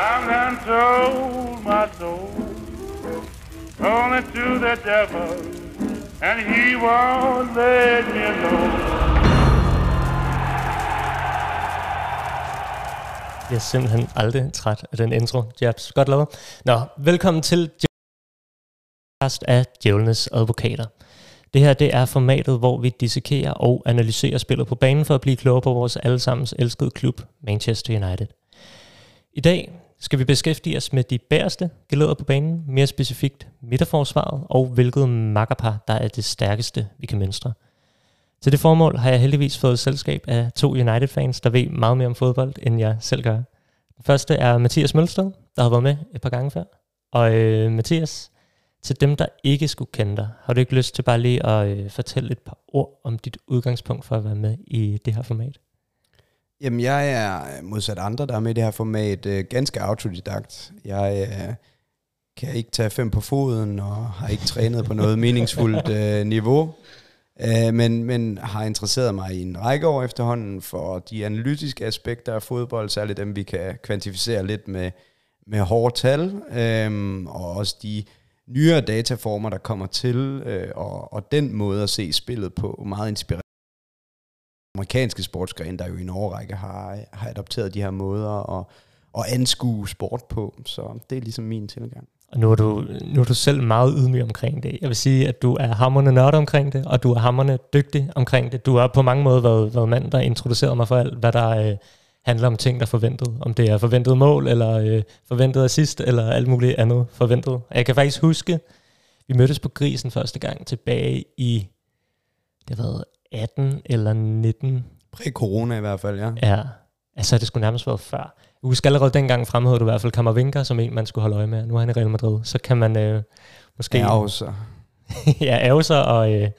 I'm done sold my soul only to the devil, and he won't let me alone. Jeg er simpelthen aldrig træt af den intro. Jabs, godt lavet. Nå, velkommen til podcast af Djævelnes Advokater. Det her det er formatet, hvor vi dissekerer og analyserer spillet på banen for at blive klogere på vores allesammens elskede klub, Manchester United. I dag skal vi beskæftige os med de bæreste gelæder på banen, mere specifikt midterforsvaret og hvilket makkerpar, der er det stærkeste, vi kan mønstre. Til det formål har jeg heldigvis fået selskab af to United-fans, der ved meget mere om fodbold, end jeg selv gør. Den første er Mathias Mølsted, der har været med et par gange før. Og øh, Mathias, til dem, der ikke skulle kende dig, har du ikke lyst til bare lige at øh, fortælle et par ord om dit udgangspunkt for at være med i det her format? Jamen, jeg er modsat andre, der er med i det her format, øh, ganske autodidakt. Jeg øh, kan ikke tage fem på foden, og har ikke trænet på noget meningsfuldt øh, niveau. Øh, men, men har interesseret mig i en række år efterhånden for de analytiske aspekter af fodbold, særligt dem, vi kan kvantificere lidt med, med hårde tal, øh, og også de nyere dataformer, der kommer til, øh, og, og den måde at se spillet på, meget inspirerende amerikanske sportsgren, der jo i en årrække har, har adopteret de her måder at, at anskue sport på. Så det er ligesom min tilgang. Og nu er, du, nu er du selv meget ydmyg omkring det. Jeg vil sige, at du er hammerne nørd omkring det, og du er hammerne dygtig omkring det. Du har på mange måder været, været mand, der introducerede mig for alt, hvad der øh, handler om ting, der er forventet. Om det er forventet mål, eller øh, forventet assist, eller alt muligt andet forventet. Jeg kan faktisk huske, vi mødtes på Grisen første gang tilbage i, det har været 18 eller 19. Præ-corona i hvert fald, ja. Ja, altså det skulle nærmest været før. Jeg husker allerede dengang fremhævede du i hvert fald Kammervinker som en, man skulle holde øje med. Nu er han i Real Madrid. Så kan man øh, måske... Ja, også. ja, ærge sig, og øh,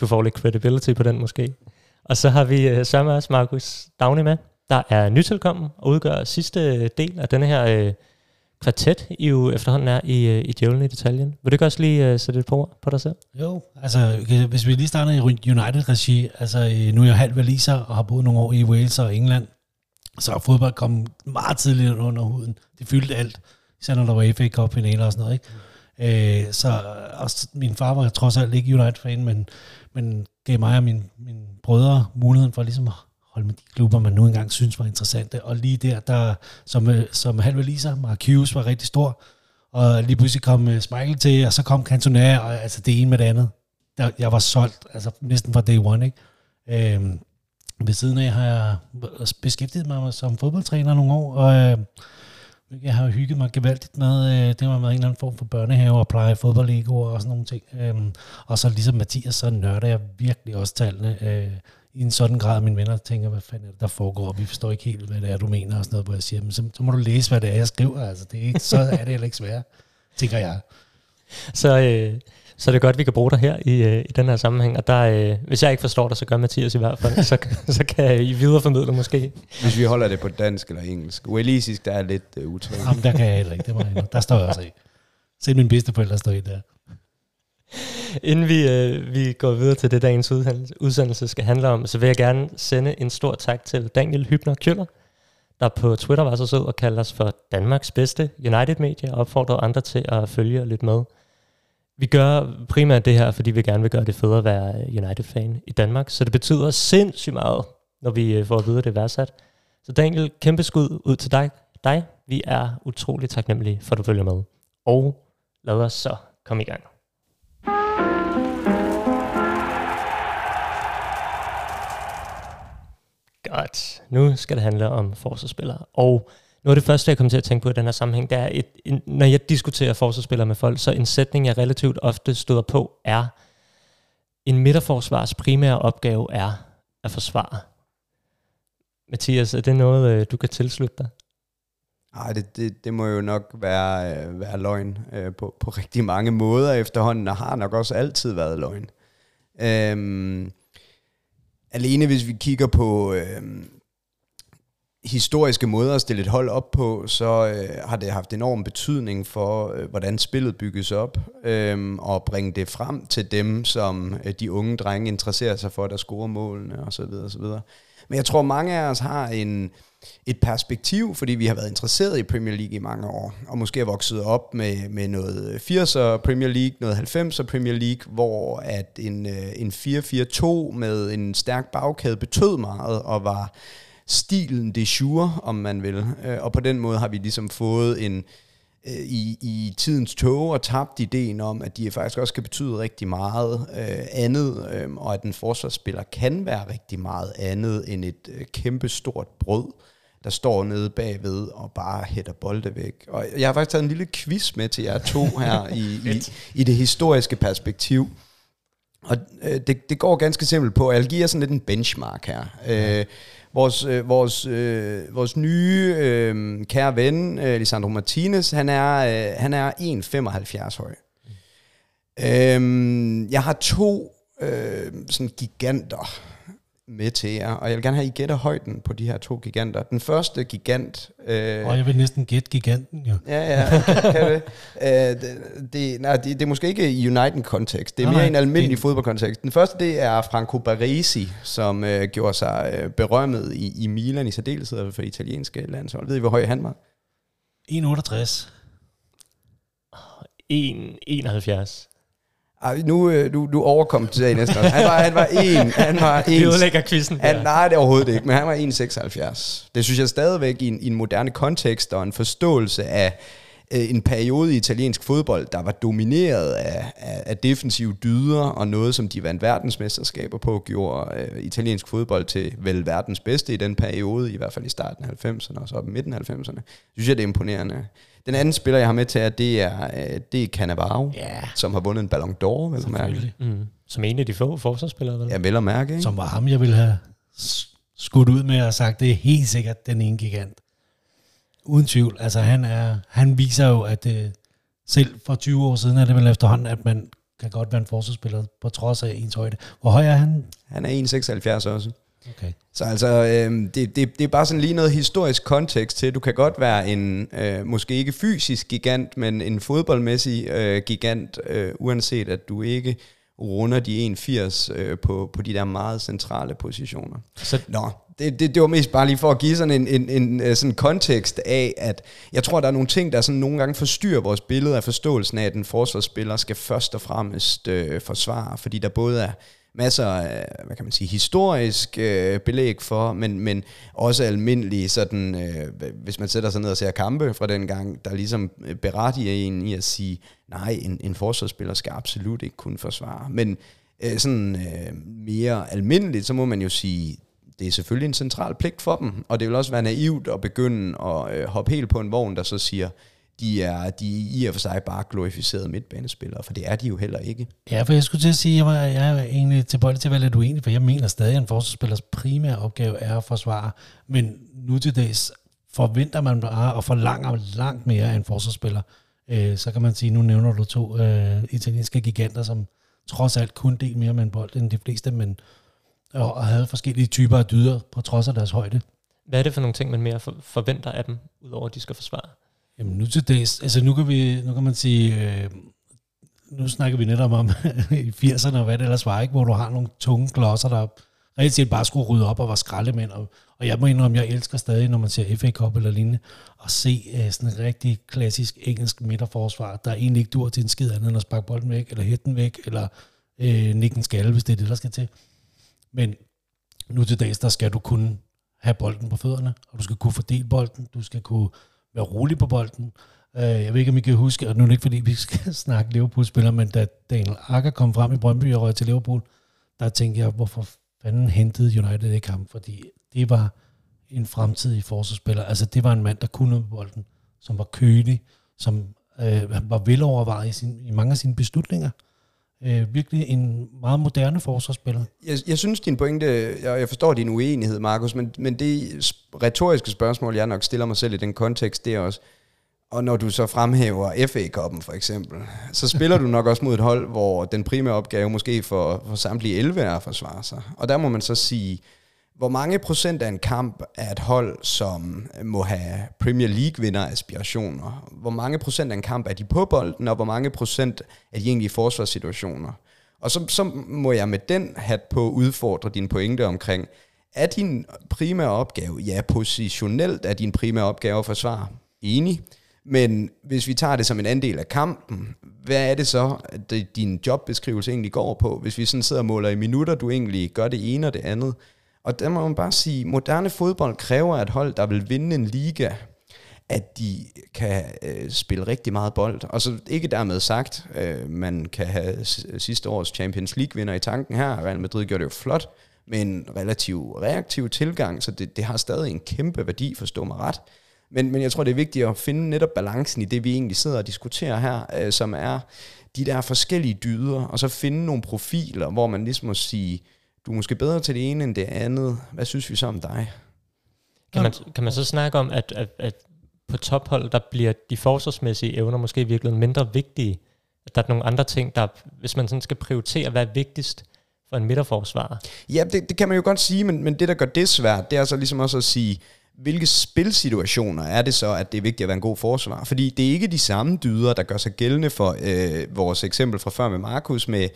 du får lidt credibility på den måske. Og så har vi øh, sammen også Markus Dagny med, der er nytilkommen og udgør sidste del af denne her øh, kvartet, I jo efterhånden er i, øh, i Djævlen i detaljen. Vil du ikke også lige uh, sætte et par ord på dig selv? Jo, altså øh, hvis vi lige starter i United-regi, altså nu er jeg halv valiser og har boet nogle år i Wales og England, så er fodbold kommet meget tidligt under huden. Det fyldte alt, især når der var FA Cup finaler og sådan noget. Ikke? Øh, så også, min far var trods alt ikke United-fan, men, men gav mig og min, mine brødre muligheden for ligesom at holde med de klubber, man nu engang synes var interessante. Og lige der, der som, øh, som han vil lise, Mark Hughes var rigtig stor, og lige pludselig kom øh, Smeichel til, og så kom Cantona, og altså det ene med det andet. Der, jeg var solgt, altså næsten fra day one, ikke? Øhm, ved siden af har jeg beskæftiget mig som fodboldtræner nogle år, og øh, jeg har hygget mig gevaldigt med, øh, det var med en eller anden form for børnehave og pleje fodboldlegoer og sådan nogle ting. Øhm, og så ligesom Mathias, så nørder jeg virkelig også tallene øh, i en sådan grad, at mine venner tænker, hvad fanden er det, der foregår, og vi forstår ikke helt, hvad det er, du mener og sådan noget, hvor jeg siger, men så, så må du læse, hvad det er, jeg skriver, altså det er ikke, så er det heller ikke svært, tænker jeg. Så, øh, så det er godt, at vi kan bruge dig her i, øh, i den her sammenhæng. Og der, øh, hvis jeg ikke forstår dig, så gør Mathias i hvert fald. så, så kan I videreformidle måske. Hvis vi holder det på dansk eller engelsk. Walisisk, der er lidt uh, utrygt. Jamen, der kan jeg heller ikke. Det var jeg Der står jeg også i. Se min bedsteforældre står i der. Inden vi, øh, vi går videre til det, dagens udsendelse skal handle om, så vil jeg gerne sende en stor tak til Daniel Hybner Kjøller, der på Twitter var så sød og kaldte os for Danmarks bedste United-medie og opfordrede andre til at følge og lytte med. Vi gør primært det her, fordi vi gerne vil gøre det federe at være øh, United-fan i Danmark, så det betyder sindssygt meget, når vi øh, får at vide, at det er værdsat. Så Daniel, kæmpe skud ud til dig. dig. Vi er utrolig taknemmelige for, at du følger med. Og lad os så komme i gang. Godt. Nu skal det handle om forsvarsspillere. Og noget af det første, jeg kommer til at tænke på i den her sammenhæng, det er, et, en, når jeg diskuterer forsvarsspillere med folk, så en sætning, jeg relativt ofte støder på, er, en midterforsvars primære opgave er at forsvare. Mathias, er det noget, øh, du kan tilslutte dig? Nej, det, det, det må jo nok være, øh, være løgn øh, på, på rigtig mange måder efterhånden, og har nok også altid været løgn. Øhm, alene hvis vi kigger på, øh, historiske måder at stille et hold op på, så øh, har det haft enorm betydning for, øh, hvordan spillet bygges op, øh, og bringe det frem til dem, som øh, de unge drenge interesserer sig for, der scorer målene osv. osv. Men jeg tror, mange af os har en, et perspektiv, fordi vi har været interesseret i Premier League i mange år, og måske er vokset op med, med noget 80'er Premier League, noget 90'er Premier League, hvor at en, øh, en 4-4-2 med en stærk bagkæde betød meget, og var stilen det sure, om man vil. Øh, og på den måde har vi ligesom fået en, øh, i, i tidens tog og tabt ideen om, at de faktisk også kan betyde rigtig meget øh, andet, øh, og at en forsvarsspiller kan være rigtig meget andet end et øh, kæmpe stort brød, der står nede bagved og bare hætter bolde væk. Og jeg har faktisk taget en lille quiz med til jer to her i, i, i det historiske perspektiv. Og øh, det, det går ganske simpelt på, jeg giver sådan lidt en benchmark her. Øh, vores, øh, vores, øh, vores nye øh, kære ven, øh, Lisandro Martinez, han er, øh, han er 1,75 høj. Mm. Øh, jeg har to øh, sådan giganter med til jer, og jeg vil gerne have, at I gætter højden på de her to giganter. Den første gigant... Øh, og jeg vil næsten gætte giganten, jo. Ja, ja, kan det. Øh, det, det, nej, det, det er måske ikke i United-kontekst, det er nej, mere nej, en almindelig det... fodboldkontekst. Den første, det er Franco Baresi, som øh, gjorde sig øh, berømmet i, i Milan i særdeleshed for italienske landshold. Ved I, hvor høj han var? 1,68. 1,71. Ej, nu, øh, du, du overkom til det næsten. Han var, han var en, han var en. Det ødelægger quizzen. Han, nej, det er overhovedet ikke, men han var 1,76. Det synes jeg stadigvæk i en, i en moderne kontekst og en forståelse af øh, en periode i italiensk fodbold, der var domineret af, af, af defensive dyder og noget, som de vandt verdensmesterskaber på, gjorde øh, italiensk fodbold til vel verdens bedste i den periode, i hvert fald i starten af 90'erne og så op i midten af 90'erne. Synes jeg, det er imponerende. Den anden spiller, jeg har med til, at det er, øh, det er Cannavaro, yeah. som har vundet en Ballon d'Or, vel mærke. Mm. Som en af de få forsvarsspillere, vel? Ja, vel at mærke, ikke? Som var ham, jeg ville have skudt ud med og sagt, det er helt sikkert den ene gigant. Uden tvivl. Altså, han, er, han viser jo, at det, selv for 20 år siden er det vel efterhånden, at man kan godt være en forsvarsspiller på trods af ens højde. Hvor høj er han? Han er 1,76 også. Okay. Så altså, øh, det, det, det er bare sådan lige noget historisk kontekst til. Du kan godt være en, øh, måske ikke fysisk gigant, men en fodboldmæssig øh, gigant, øh, uanset at du ikke runder de 1,80 øh, på, på de der meget centrale positioner. Så Nå, det, det, det var mest bare lige for at give sådan en, en, en, en sådan kontekst af, at jeg tror, der er nogle ting, der sådan nogle gange forstyrrer vores billede af forståelsen af, at en forsvarsspiller skal først og fremmest øh, forsvare, fordi der både er masser af, hvad kan man sige, historisk øh, belæg for, men, men også almindelige sådan, øh, hvis man sætter sig ned og ser kampe fra den gang, der ligesom øh, berettiger en i at sige, nej, en, en forsvarsspiller skal absolut ikke kunne forsvare. Men øh, sådan øh, mere almindeligt, så må man jo sige, det er selvfølgelig en central pligt for dem, og det vil også være naivt at begynde at øh, hoppe helt på en vogn, der så siger, de er, de er i og for sig bare glorificerede midtbanespillere, for det er de jo heller ikke. Ja, for jeg skulle til at sige, at jeg, var, jeg er egentlig tilbøjelig til at være lidt uenig, for jeg mener stadig, at en forsvarsspillers primære opgave er at forsvare, men nu til dags forventer man bare og forlanger langt mere af en forsvarsspiller. Øh, så kan man sige, nu nævner du to øh, italienske giganter, som trods alt kun del mere med en bold end de fleste, men og, og havde forskellige typer af dyder på trods af deres højde. Hvad er det for nogle ting, man mere forventer af dem, udover at de skal forsvare? Jamen nu til dags, altså nu kan, vi, nu kan man sige, øh, nu snakker vi netop om i 80'erne og hvad det ellers var, ikke? hvor du har nogle tunge klodser, der reelt set bare skulle rydde op og var skraldemænd. Og, og jeg må indrømme, jeg elsker stadig, når man ser FA Cup eller lignende, at se uh, sådan en rigtig klassisk engelsk midterforsvar, der egentlig ikke dur til en skid andet end at sparke bolden væk, eller hætte den væk, eller øh, nikke en skalle, hvis det er det, der skal til. Men nu til dags, der skal du kunne have bolden på fødderne, og du skal kunne fordele bolden, du skal kunne være rolig på bolden. Øh, jeg ved ikke, om I kan huske, og nu er det ikke, fordi vi skal snakke Liverpool-spillere, men da Daniel Akker kom frem i Brøndby og røg til Liverpool, der tænkte jeg, hvorfor fanden hentede United ikke ham? Fordi det var en fremtidig forsvarsspiller. Altså, det var en mand, der kunne på bolden, som var kølig, som øh, var velovervejet i, sin, i mange af sine beslutninger. Øh, virkelig en meget moderne forsvarsspiller. Jeg, jeg synes, din pointe, jeg, jeg forstår din uenighed, Markus, men, men det retoriske spørgsmål, jeg nok stiller mig selv i den kontekst, det er også, og når du så fremhæver FA-koppen for eksempel, så spiller du nok også mod et hold, hvor den primære opgave måske for, for samtlige 11 er at forsvare sig. Og der må man så sige, hvor mange procent af en kamp er et hold, som må have Premier League-vinder aspirationer? Hvor mange procent af en kamp er de på bolden, og hvor mange procent er de egentlig i forsvarssituationer? Og så, så må jeg med den hat på udfordre din pointe omkring, er din primære opgave, ja, positionelt er din primære opgave at forsvare. Enig. Men hvis vi tager det som en andel af kampen, hvad er det så, at din jobbeskrivelse egentlig går på? Hvis vi sådan sidder og måler i minutter, du egentlig gør det ene og det andet. Og der må man bare sige, moderne fodbold kræver et hold, der vil vinde en liga, at de kan øh, spille rigtig meget bold. Og så ikke dermed sagt, øh, man kan have sidste års Champions League-vinder i tanken her. Real Madrid gjorde det jo flot med en relativ reaktiv tilgang, så det, det har stadig en kæmpe værdi, forstå mig ret. Men, men jeg tror, det er vigtigt at finde netop balancen i det, vi egentlig sidder og diskuterer her, øh, som er de der forskellige dyder, og så finde nogle profiler, hvor man ligesom må sige, du er måske bedre til det ene end det andet. Hvad synes vi så om dig? Kan man, kan man så snakke om, at, at, at på tophold, der bliver de forsvarsmæssige evner måske virkelig mindre vigtige? At der er nogle andre ting, der, hvis man sådan skal prioritere, hvad er vigtigst for en midterforsvarer? Ja, det, det kan man jo godt sige, men, men det, der gør det svært, det er så ligesom også at sige, hvilke spilsituationer er det så, at det er vigtigt at være en god forsvar? Fordi det er ikke de samme dyder, der gør sig gældende for øh, vores eksempel fra før med Markus, med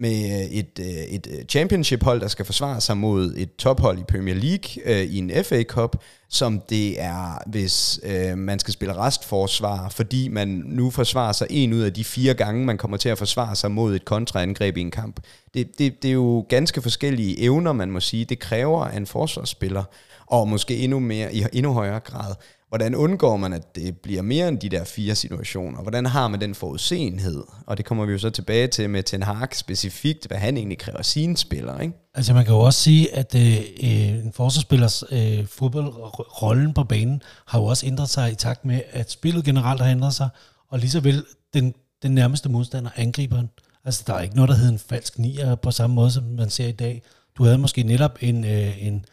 med øh, et, øh, et øh, championship-hold, der skal forsvare sig mod et tophold i Premier League øh, i en FA Cup, som det er, hvis øh, man skal spille restforsvar, fordi man nu forsvarer sig en ud af de fire gange, man kommer til at forsvare sig mod et kontraangreb i en kamp. Det, det, det er jo ganske forskellige evner, man må sige. Det kræver af en forsvarsspiller, og måske endnu mere i endnu højere grad Hvordan undgår man, at det bliver mere end de der fire situationer? Hvordan har man den forudsenhed? Og det kommer vi jo så tilbage til med Ten Hag specifikt, hvad han egentlig kræver sine spillere. Ikke? Altså man kan jo også sige, at øh, øh, en forsvarsspillers øh, fodboldrollen på banen har jo også ændret sig i takt med, at spillet generelt har ændret sig, og lige så vel den, den nærmeste modstander, angriberen. Altså der er ikke noget, der hedder en falsk nier på samme måde, som man ser i dag. Du havde måske netop en, øh, en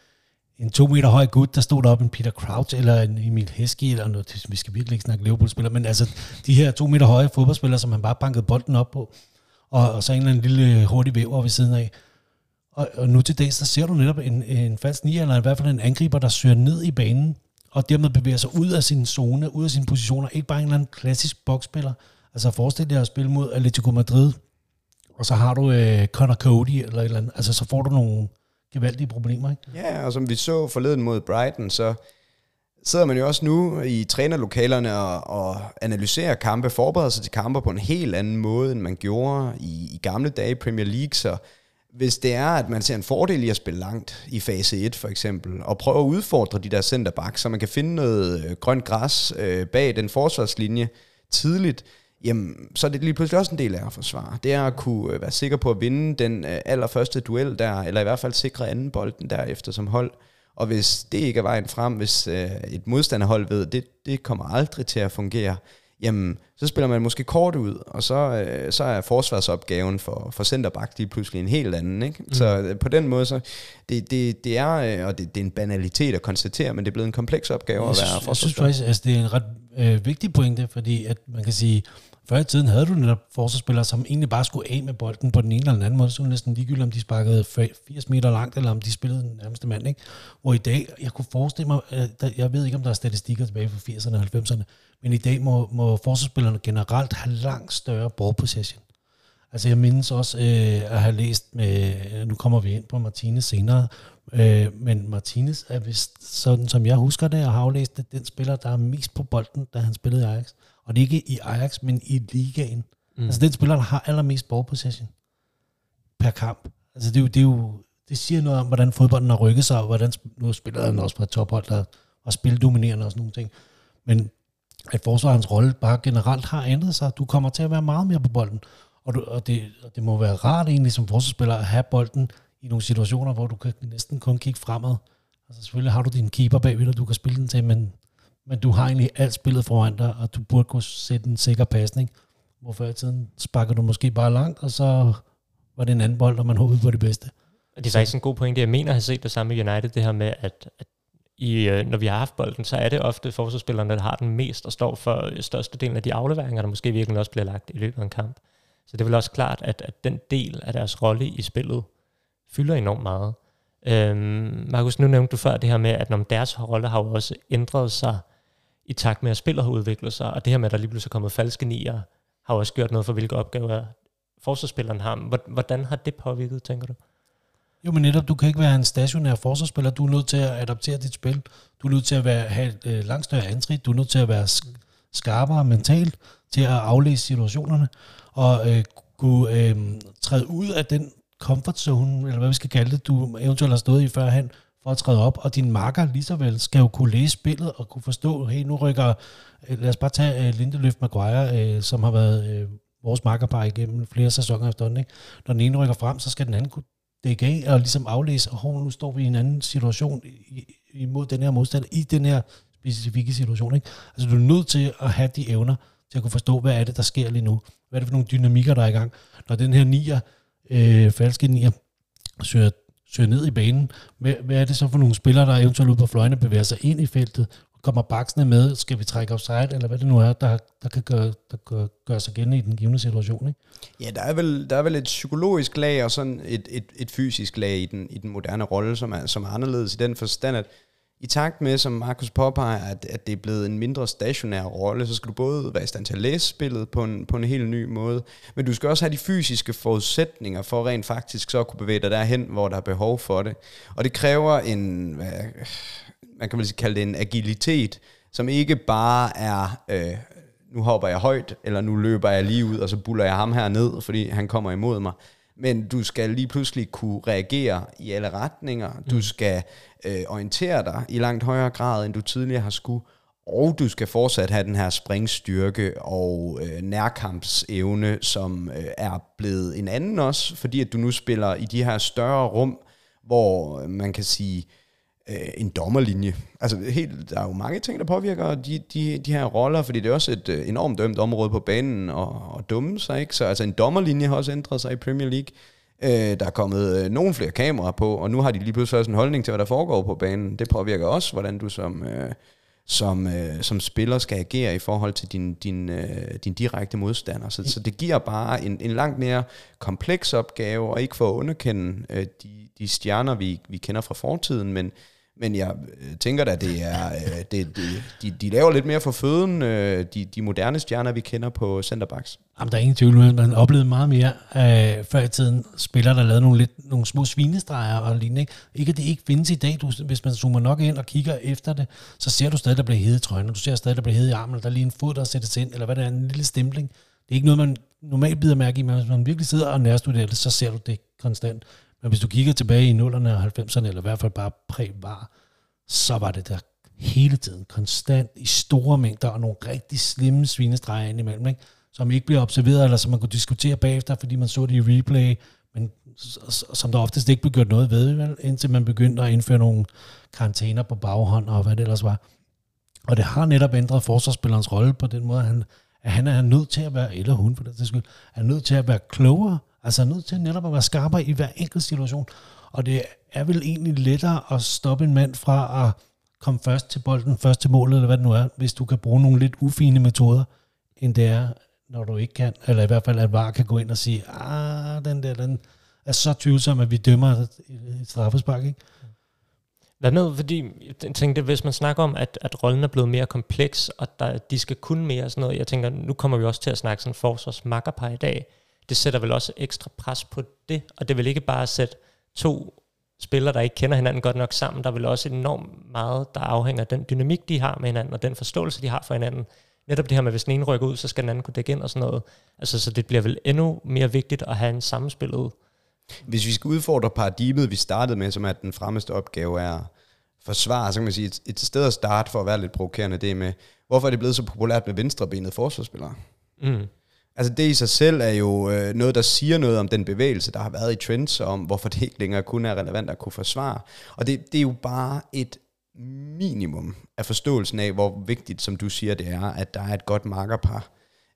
en to meter høj gut, der stod op en Peter Crouch eller en Emil Heskey eller noget. Vi skal virkelig ikke snakke Liverpool-spillere, men altså de her to meter høje fodboldspillere, som han bare bankede bolden op på, og, og så en eller anden lille øh, hurtig væver ved siden af. Og, og nu til dags, så ser du netop en, en fast nier, eller i hvert fald en angriber, der søger ned i banen, og dermed bevæger sig ud af sin zone, ud af sine positioner. Ikke bare en eller anden klassisk boksspiller. Altså forestil dig at spille mod Atletico Madrid, og så har du øh, Connor Cody, eller et eller andet. Altså så får du nogle gevaldige problemer. Ikke? Ja, og som vi så forleden mod Brighton, så sidder man jo også nu i trænerlokalerne og, og analyserer kampe, forbereder sig til kampe på en helt anden måde, end man gjorde i, i gamle dage i Premier League. Så hvis det er, at man ser en fordel i at spille langt i fase 1 for eksempel, og prøve at udfordre de der centerback, så man kan finde noget øh, grønt græs øh, bag den forsvarslinje tidligt, jamen, så er det lige pludselig også en del af at forsvare. Det er at kunne øh, være sikker på at vinde den øh, allerførste duel der, eller i hvert fald sikre anden bolden derefter som hold. Og hvis det ikke er vejen frem, hvis øh, et modstanderhold ved, det, det kommer aldrig til at fungere, jamen, så spiller man måske kort ud, og så, øh, så er forsvarsopgaven for, for centerback lige pludselig en helt anden. Ikke? Mm. Så øh, på den måde, så det, det, det er, øh, og det, det er en banalitet at konstatere, men det er blevet en kompleks opgave jeg at være synes, Jeg synes faktisk, altså, det er en ret øh, vigtig pointe, fordi at man kan sige, før i tiden havde du netop forsvarsspillere, som egentlig bare skulle af med bolden på den ene eller den anden måde. Så var næsten ligegyldigt, om de sparkede 80 meter langt, eller om de spillede den nærmeste mand. Ikke? Hvor i dag, jeg kunne forestille mig, jeg ved ikke, om der er statistikker tilbage fra 80'erne og 90'erne, men i dag må, må forsvarsspillerne generelt have langt større ballpossession. Altså jeg mindes også øh, at have læst med, øh, nu kommer vi ind på Martinez senere, øh, men Martinez er vist, sådan som jeg husker det, og har aflæst det, den spiller, der er mest på bolden, da han spillede i Ajax. Og det er ikke i Ajax, men i ligaen. Mm. Altså den spiller, der har allermest ball possession per kamp. Altså det, er jo, det, er jo, det siger noget om, hvordan fodbolden har rykket sig, og hvordan nu spiller han også på et tophold, der og spildominerende og sådan nogle ting. Men at forsvarens rolle bare generelt har ændret sig. Du kommer til at være meget mere på bolden. Og, du, og, det, og det må være rart egentlig som forsvarsspiller at have bolden i nogle situationer, hvor du kan næsten kun kigge fremad. Altså selvfølgelig har du din keeper bagved, og du kan spille den til, men men du har egentlig alt spillet foran dig, og du burde kunne sætte en sikker pasning. Hvorfor i tiden sparker du måske bare langt, og så var det en anden bold, og man håbede på det bedste. Det er faktisk en god pointe. Jeg mener, at have set det samme i United, det her med, at, at i, øh, når vi har haft bolden, så er det ofte forsvarsspillerne, der har den mest og står for størstedelen af de afleveringer, der måske virkelig også bliver lagt i løbet af en kamp. Så det er vel også klart, at, at den del af deres rolle i spillet fylder enormt meget. Øhm, Markus, nu nævnte du før det her med, at når deres rolle har jo også ændret sig i takt med, at spillet har udviklet sig, og det her med, at der lige pludselig er kommet falske nier, har også gjort noget for, hvilke opgaver forsvarsspilleren har. Hvordan har det påvirket, tænker du? Jo, men netop, du kan ikke være en stationær forsvarsspiller. Du er nødt til at adaptere dit spil. Du er nødt til at være, have et øh, langt større antrit. Du er nødt til at være skarpere mentalt til at aflæse situationerne. Og øh, kunne øh, træde ud af den comfort zone, eller hvad vi skal kalde det, du eventuelt har stået i førhen, for at træde op, og din marker lige så vel skal jo kunne læse spillet og kunne forstå, hey, nu rykker, øh, lad os bare tage uh, Lindeløf Maguire, uh, som har været uh, vores markerpar igennem flere sæsoner efterhånden. Ikke? Når den ene rykker frem, så skal den anden kunne dække af og ligesom aflæse, og nu står vi i en anden situation imod den her modstander, i den her specifikke situation. Ikke? Altså du er nødt til at have de evner til at kunne forstå, hvad er det, der sker lige nu. Hvad er det for nogle dynamikker, der er i gang. Når den her nier, øh, falske nier, søger, søger ned i banen, hvad, hvad er det så for nogle spillere, der eventuelt ude på fløjene bevæger sig ind i feltet, kommer baksene med, skal vi trække offside, eller hvad det nu er, der, der kan gøre, der kan gøre sig gældende i den givende situation. Ikke? Ja, der er, vel, der er vel et psykologisk lag og sådan et, et, et fysisk lag i den, i den moderne rolle, som er, som er anderledes i den forstand, at i takt med, som Markus påpeger, at, at det er blevet en mindre stationær rolle, så skal du både være i stand til at læse spillet på en, på en helt ny måde, men du skal også have de fysiske forudsætninger for rent faktisk så at kunne bevæge dig derhen, hvor der er behov for det. Og det kræver en, hvad, man kan vel kalde det en agilitet, som ikke bare er, øh, nu hopper jeg højt, eller nu løber jeg lige ud, og så buller jeg ham her ned, fordi han kommer imod mig. Men du skal lige pludselig kunne reagere i alle retninger. Du mm. skal øh, orientere dig i langt højere grad, end du tidligere har skulle. Og du skal fortsat have den her springstyrke og øh, nærkampsevne, som øh, er blevet en anden også, fordi at du nu spiller i de her større rum, hvor man kan sige, øh, Øh, en dommerlinje. Altså helt, der er jo mange ting, der påvirker de, de, de her roller, fordi det er også et øh, enormt dømt område på banen og, og dumme sig, ikke? Så altså en dommerlinje har også ændret sig i Premier League. Øh, der er kommet øh, nogle flere kameraer på, og nu har de lige pludselig også en holdning til, hvad der foregår på banen. Det påvirker også, hvordan du som, øh, som, øh, som spiller skal agere i forhold til din, din, øh, din direkte modstander. Så, så det giver bare en, en langt mere kompleks opgave, og ikke for at underkende øh, de, de stjerner, vi, vi kender fra fortiden, men men jeg øh, tænker da, det er, øh, det, det, de, de laver lidt mere for føden, øh, de, de moderne stjerner, vi kender på centerbacks. Jamen, der er ingen tvivl, men man oplevede meget mere øh, før i tiden spillere, der lavede nogle, lidt, nogle små svinestreger og lignende. Ikke, ikke at det ikke findes i dag. Du, hvis man zoomer nok ind og kigger efter det, så ser du stadig, der bliver hede i trøjen, og du ser stadig, der bliver hede i armen, eller der er lige en fod, der sættes ind, eller hvad det er, en lille stempling. Det er ikke noget, man normalt bider mærke i, men hvis man virkelig sidder og nærstuderer det, så ser du det konstant. Men hvis du kigger tilbage i 0'erne og 90'erne, eller i hvert fald bare præ-var, så var det der hele tiden, konstant, i store mængder, og nogle rigtig slimme svinestreger indimellem, ikke? som ikke bliver observeret, eller som man kunne diskutere bagefter, fordi man så det i replay, men som der oftest ikke blev gjort noget ved, vel? indtil man begyndte at indføre nogle karantæner på baghånd, og hvad det ellers var. Og det har netop ændret forsvarsspillerens rolle på den måde, at han, at han er nødt til at være, eller hun for det skyld, er nødt til at være klogere, altså er nødt til netop at være skarpere i hver enkelt situation. Og det er vel egentlig lettere at stoppe en mand fra at komme først til bolden, først til målet, eller hvad det nu er, hvis du kan bruge nogle lidt ufine metoder, end det er, når du ikke kan, eller i hvert fald at VAR kan gå ind og sige, ah, den der, den er så tvivlsom, at vi dømmer et straffespark, ikke? Hvad med, fordi jeg tænkte, hvis man snakker om, at, at rollen er blevet mere kompleks, og der, de skal kunne mere og sådan noget, jeg tænker, nu kommer vi også til at snakke sådan forsvarsmakkerpar i dag, det sætter vel også ekstra pres på det, og det vil ikke bare sætte to spillere, der ikke kender hinanden godt nok sammen. Der er vel også enormt meget, der afhænger af den dynamik, de har med hinanden, og den forståelse, de har for hinanden. Netop det her med, hvis den ene rykker ud, så skal den anden kunne dække ind og sådan noget. Altså, så det bliver vel endnu mere vigtigt at have en sammenspillet. Hvis vi skal udfordre paradigmet, vi startede med, som at den fremmeste opgave er forsvare, så kan man sige, et, et sted at starte for at være lidt provokerende, det med, hvorfor er det blevet så populært med venstrebenet forsvarsspillere? Mm. Altså det i sig selv er jo øh, noget, der siger noget om den bevægelse, der har været i trends, og om hvorfor det ikke længere kun er relevant at kunne forsvare. Og det, det er jo bare et minimum af forståelsen af, hvor vigtigt, som du siger, det er, at der er et godt markerpar.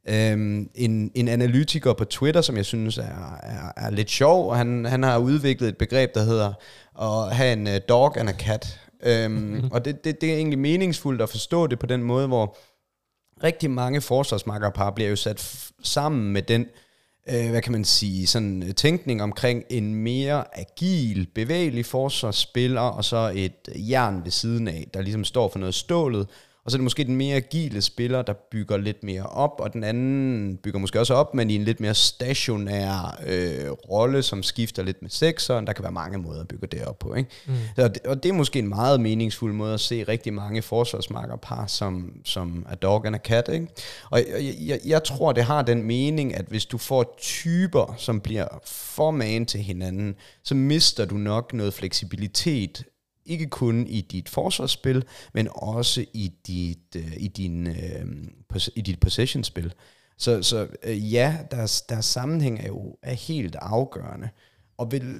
Øhm, en, en analytiker på Twitter, som jeg synes er, er, er lidt sjov, og han, han har udviklet et begreb, der hedder at have en uh, dog and a cat. Øhm, og det, det, det er egentlig meningsfuldt at forstå det på den måde, hvor rigtig mange forsvarsmakkerpar bliver jo sat sammen med den, øh, hvad kan man sige, sådan øh, tænkning omkring en mere agil, bevægelig forsvarsspiller, og så et jern ved siden af, der ligesom står for noget stålet, og så er det måske den mere agile spiller, der bygger lidt mere op, og den anden bygger måske også op, men i en lidt mere stationær øh, rolle, som skifter lidt med sekseren. Der kan være mange måder at bygge det op på. Ikke? Mm. Så, det, og det er måske en meget meningsfuld måde at se rigtig mange forsvarsmarkerpar, som, som er dog and a cat. Ikke? Og jeg, jeg, jeg tror, det har den mening, at hvis du får typer, som bliver for man til hinanden, så mister du nok noget fleksibilitet ikke kun i dit forsvarsspil, men også i dit, øh, i din, øh, i dit possession-spil. Så, så øh, ja, deres, deres sammenhæng er jo er helt afgørende. Og vil,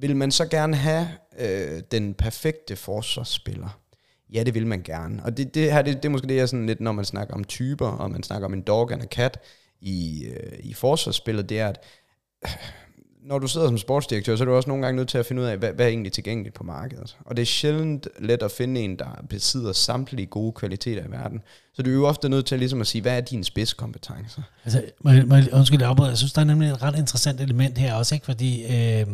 vil man så gerne have øh, den perfekte forsvarsspiller? Ja, det vil man gerne. Og det, det her, det, det er måske det, jeg sådan lidt, når man snakker om typer, og man snakker om en dog and a cat i, øh, i forsvarsspillet, det er, at når du sidder som sportsdirektør, så er du også nogle gange nødt til at finde ud af, hvad, hvad er egentlig tilgængeligt på markedet. Og det er sjældent let at finde en, der besidder samtlige gode kvaliteter i verden. Så du er jo ofte nødt til ligesom at sige, hvad er dine spidskompetencer? Altså, må jeg, må jeg, undskyld, jeg. Jeg synes, der er nemlig et ret interessant element her også, ikke? fordi øh,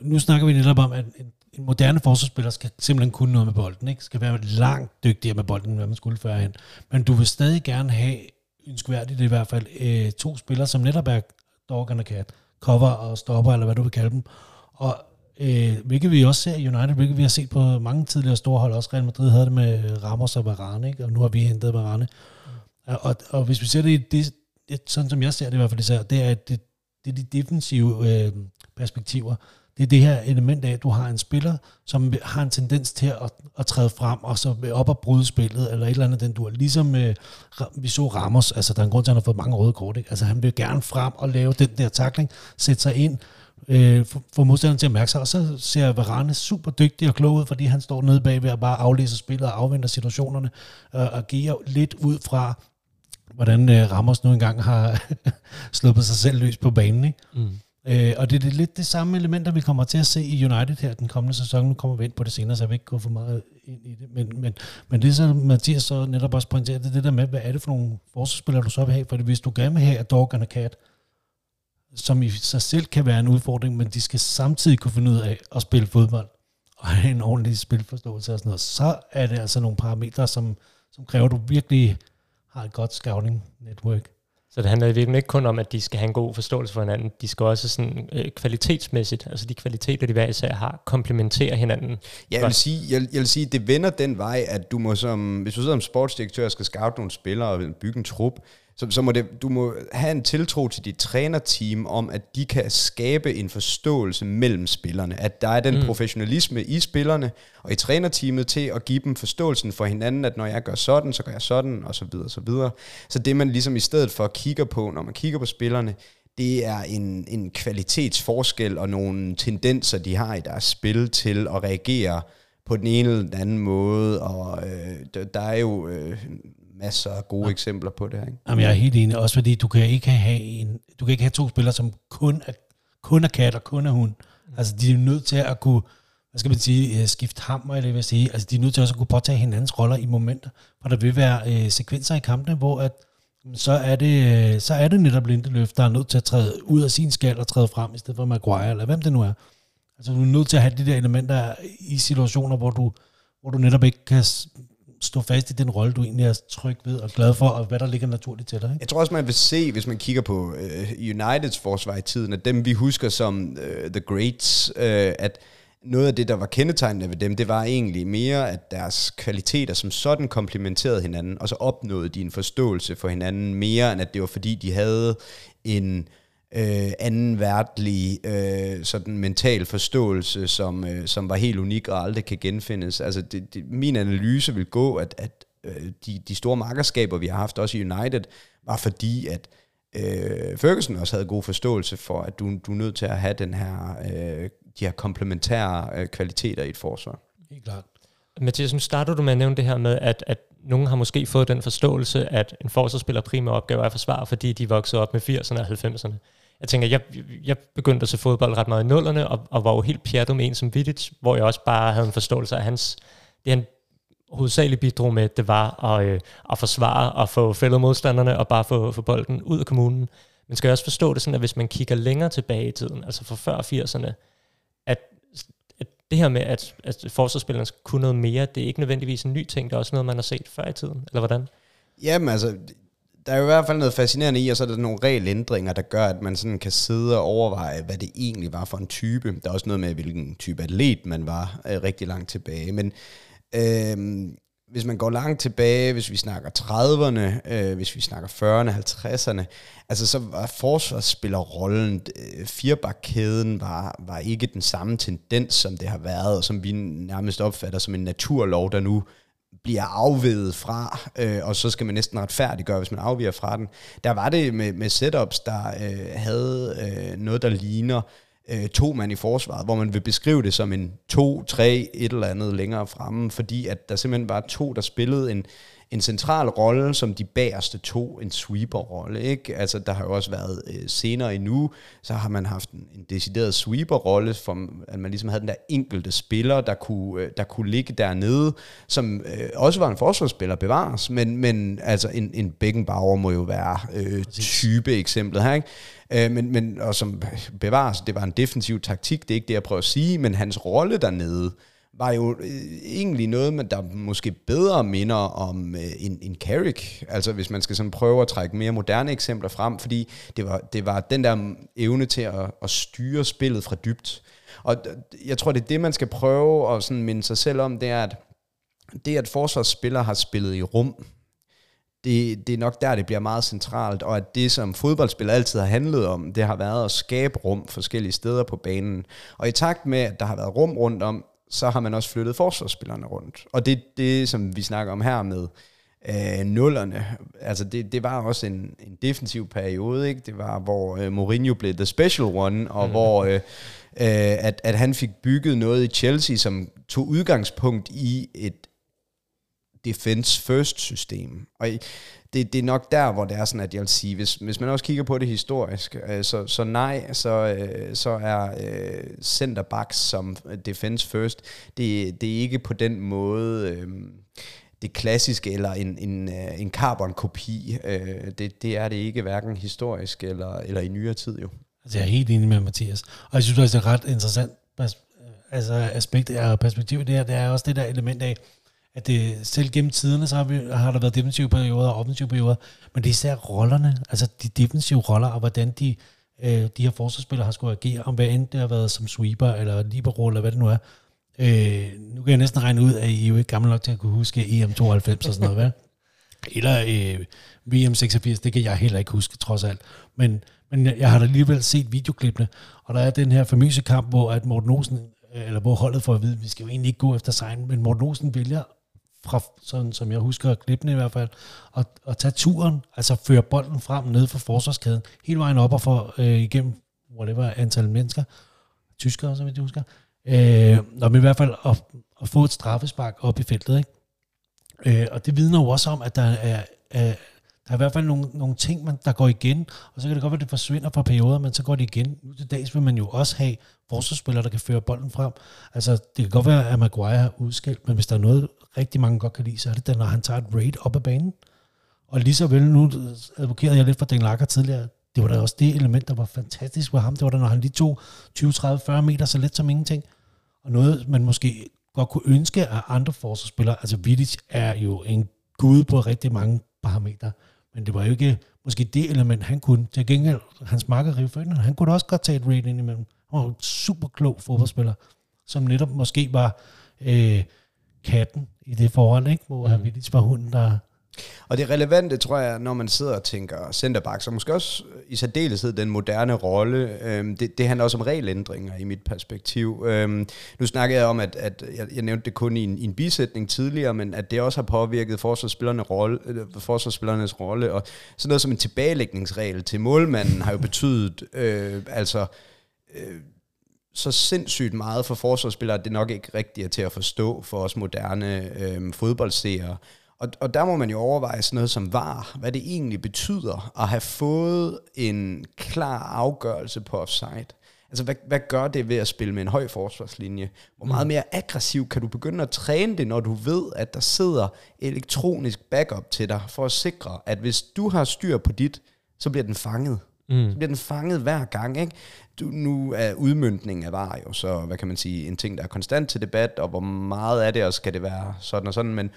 nu snakker vi netop om, at en, en moderne forsvarsspiller skal simpelthen kunne noget med bolden, ikke? skal være langt dygtigere med bolden, end hvad man skulle førhen. Men du vil stadig gerne have, ønskværdigt i hvert fald, øh, to spillere, som netop er dog and cat cover og stopper, eller hvad du vil kalde dem. Og øh, hvilket vi også ser i United, hvilket vi har set på mange tidligere store hold, også Real Madrid havde det med Ramos og Varane, ikke? og nu har vi hentet Varane. Mm. Og, og hvis vi ser det i det, det, sådan som jeg ser det i hvert fald, især, det er, det, det er de defensive øh, perspektiver. Det er det her element af, at du har en spiller, som har en tendens til at, at træde frem, og så op og bryde spillet, eller et eller andet, den du er. Ligesom øh, vi så Ramos, altså der er en grund til, at han har fået mange røde kort. Ikke? Altså han vil gerne frem og lave den der takling, sætte sig ind, øh, få modstanderen til at mærke sig, og så ser Varane super dygtig og klog ud, fordi han står nede bagved og bare aflæser spillet og afventer situationerne, og agerer lidt ud fra, hvordan øh, Ramos nu engang har sluppet sig selv løs på banen. Ikke? Mm. Øh, og det er lidt det samme elementer, vi kommer til at se i United her den kommende sæson. Nu kommer vi ind på det senere, så jeg vil ikke gå for meget ind i det. Men, men, men det, så Mathias så netop også pointerer, det er det der med, hvad er det for nogle forsvarsspillere, du så vil have? For hvis du gerne vil have at Dog and a Cat, som i sig selv kan være en udfordring, men de skal samtidig kunne finde ud af at spille fodbold, og have en ordentlig spilforståelse og sådan noget, så er det altså nogle parametre, som, som kræver, at du virkelig har et godt scouting network. Så det handler i virkeligheden ikke kun om, at de skal have en god forståelse for hinanden, de skal også sådan øh, kvalitetsmæssigt, altså de kvaliteter, de hver især har, komplementere hinanden. Ja, jeg vil, sige, jeg, jeg vil sige, det vender den vej, at du må som, hvis du sidder som sportsdirektør og skal scout nogle spillere og bygge en trup, så, så må det, du må have en tiltro til dit trænerteam om, at de kan skabe en forståelse mellem spillerne. At der er den mm. professionalisme i spillerne og i trænerteamet til at give dem forståelsen for hinanden, at når jeg gør sådan, så gør jeg sådan, og så videre, og så videre. Så det man ligesom i stedet for kigger på, når man kigger på spillerne, det er en, en kvalitetsforskel og nogle tendenser, de har i deres spil til at reagere på den ene eller den anden måde, og øh, der, er jo øh, masser af gode ja. eksempler på det. Ikke? Jamen, jeg er helt enig, også fordi du kan ikke have, en, du kan ikke have to spillere, som kun er, kun er kat og kun er hund. Mm. Altså, de er nødt til at kunne, hvad skal man sige, øh, skifte hammer, eller hvad jeg sige. Altså, de er nødt til også at kunne påtage hinandens roller i momenter, for der vil være øh, sekvenser i kampene, hvor at, så er det, øh, så er det netop Lindeløf, der er nødt til at træde ud af sin skal og træde frem, i stedet for Maguire, eller hvem det nu er. Altså, du er nødt til at have de der elementer i situationer, hvor du, hvor du netop ikke kan stå fast i den rolle, du egentlig er tryg ved og glad for, og hvad der ligger naturligt til dig. Ikke? Jeg tror også, man vil se, hvis man kigger på uh, Uniteds forsvar i tiden, at dem vi husker som uh, The Greats, uh, at noget af det, der var kendetegnende ved dem, det var egentlig mere, at deres kvaliteter som sådan komplementerede hinanden, og så opnåede de en forståelse for hinanden mere, end at det var fordi, de havde en øh, anden værtlig øh, sådan mental forståelse, som, øh, som var helt unik og aldrig kan genfindes. Altså det, det, min analyse vil gå, at, at øh, de, de store markerskaber, vi har haft også i United, var fordi, at øh, Ferguson også havde god forståelse for, at du, du er nødt til at have den her, øh, de her komplementære øh, kvaliteter i et forsvar. Helt klart. Mathias, nu starter du med at nævne det her med, at, at nogen har måske fået den forståelse, at en forsvarsspiller primære opgave er at forsvare, fordi de voksede op med 80'erne og 90'erne. Jeg tænker, jeg, jeg begyndte at se fodbold ret meget i nullerne, og, og var jo helt pjattet med en som Vidic, hvor jeg også bare havde en forståelse af hans, det han hovedsageligt bidrog med, det var at, øh, at forsvare og få fældet modstanderne og bare få, få bolden ud af kommunen. Men skal jeg også forstå det sådan, at hvis man kigger længere tilbage i tiden, altså fra før 80'erne, at, at det her med, at, at forsvarsspillerne skal kunne noget mere, det er ikke nødvendigvis en ny ting, det er også noget, man har set før i tiden, eller hvordan? Jamen altså, der er jo i hvert fald noget fascinerende i, og så er der nogle regelændringer, der gør, at man sådan kan sidde og overveje, hvad det egentlig var for en type. Der er også noget med, hvilken type atlet man var øh, rigtig langt tilbage. Men øh, hvis man går langt tilbage, hvis vi snakker 30'erne, øh, hvis vi snakker 40'erne, 50'erne, altså så var forsvarsspillerrollen, øh, firebakkæden var, var ikke den samme tendens, som det har været, og som vi nærmest opfatter som en naturlov, der nu bliver afvedet fra, øh, og så skal man næsten retfærdiggøre, hvis man afviger fra den. Der var det med, med setups, der øh, havde øh, noget, der ligner øh, to mand i forsvaret, hvor man vil beskrive det som en to, tre, et eller andet længere fremme, fordi at der simpelthen var to, der spillede en, en central rolle som de bagerste to, en sweeper-rolle. Ikke? Altså, der har jo også været øh, senere endnu, så har man haft en, en decideret sweeper-rolle, at man ligesom havde den der enkelte spiller, der kunne, øh, der kunne ligge dernede, som øh, også var en forsvarsspiller bevares, men, men altså en, en Beckenbauer må jo være øh, type eksemplet her, ikke? Øh, men, men, og som bevares, det var en defensiv taktik, det er ikke det, jeg prøver at sige, men hans rolle dernede, var jo øh, egentlig noget, men der måske bedre minder om øh, en, en Carrick. Altså hvis man skal sådan prøve at trække mere moderne eksempler frem, fordi det var, det var den der evne til at, at styre spillet fra dybt. Og jeg tror, det er det, man skal prøve at sådan minde sig selv om, det er, at det, at forsvarsspillere har spillet i rum, det, det er nok der, det bliver meget centralt, og at det, som fodboldspil altid har handlet om, det har været at skabe rum forskellige steder på banen. Og i takt med, at der har været rum rundt om, så har man også flyttet forsvarsspillerne rundt. Og det det, som vi snakker om her med øh, nullerne, altså det, det var også en, en defensiv periode, ikke? Det var, hvor øh, Mourinho blev the special one, og mm. hvor øh, øh, at, at han fik bygget noget i Chelsea, som tog udgangspunkt i et defense first system. Og det, det er nok der, hvor det er sådan, at jeg vil sige, hvis, hvis man også kigger på det historisk, øh, så, så nej, så, øh, så er øh, centerbacks som defense first, det, det er ikke på den måde... Øh, det klassiske eller en, en, øh, en carbon-kopi. Øh, det, det er det ikke, hverken historisk eller, eller i nyere tid jo. Altså, jeg er helt enig med Mathias. Og jeg synes også, det er ret interessant altså, aspekt og perspektiv det her, det er også det der element af, at det, selv gennem tiderne, så har, vi, har der været defensive perioder og offensive perioder, men det er især rollerne, altså de defensive roller, og hvordan de, øh, de her forsvarsspillere har skulle agere, om hvad end det har været som sweeper, eller libero, eller hvad det nu er. Øh, nu kan jeg næsten regne ud, at I er jo ikke gammel nok til at kunne huske EM92 og sådan noget, hvad? Eller øh, VM86, det kan jeg heller ikke huske, trods alt. Men, men jeg har da alligevel set videoklippene, og der er den her famøse kamp, hvor at Morten Olsen, øh, eller hvor holdet får at vide, at vi skal jo egentlig ikke gå efter sejren, men Morten Olsen vælger fra, sådan som jeg husker klippene i hvert fald, at, at tage turen, altså føre bolden frem ned for forsvarskæden, hele vejen op og for, øh, igennem, whatever antal mennesker, tyskere, som jeg husker, øh, og i hvert fald at, at få et straffespark op i feltet, ikke? Øh, og det vidner jo også om, at der er, er der er i hvert fald nogle, nogle ting, man, der går igen, og så kan det godt være, at det forsvinder fra perioder, men så går det igen. Nu til dags vil man jo også have forsvarsspillere, der kan føre bolden frem. Altså, det kan godt være, at Maguire er udskilt, men hvis der er noget, rigtig mange godt kan lide, så er det da, når han tager et raid op ad banen. Og lige så vel, nu advokerede jeg lidt for Den Lager tidligere, det var da også det element, der var fantastisk ved ham. Det var da, når han lige tog 20, 30, 40 meter så let som ingenting. Og noget, man måske godt kunne ønske af andre forsvarsspillere. Altså Vidic er jo en gud på rigtig mange parametre. Men det var jo ikke måske det element, han kunne. Til gengæld, hans makker Rio han kunne også godt tage et raid ind imellem. Han var en super klog fodboldspiller, som netop måske var øh, katten i det forhold, ikke? hvor mm. han var hunden, der... Og det relevante, tror jeg, når man sidder og tænker centerback, så måske også i særdeleshed den moderne rolle, øhm, det, det handler også om regelændringer i mit perspektiv. Øhm, nu snakkede jeg om, at, at jeg, jeg nævnte det kun i en, i en bisætning tidligere, men at det også har påvirket forsvarsspillernes rolle, øh, forsvarsspillernes rolle, og sådan noget som en tilbagelægningsregel til målmanden har jo betydet, øh, altså... Øh, så sindssygt meget for forsvarsspillere, at det nok ikke rigtigt er til at forstå for os moderne øh, fodboldseere. Og, og der må man jo overveje sådan noget som var, hvad det egentlig betyder at have fået en klar afgørelse på offside. Altså, hvad, hvad gør det ved at spille med en høj forsvarslinje? Hvor meget mm. mere aggressiv kan du begynde at træne det, når du ved, at der sidder elektronisk backup til dig, for at sikre, at hvis du har styr på dit, så bliver den fanget. Mm. Så bliver den fanget hver gang, ikke? Nu er udmyndningen af var jo så, hvad kan man sige, en ting, der er konstant til debat, og hvor meget er det, og skal det være sådan og sådan, men,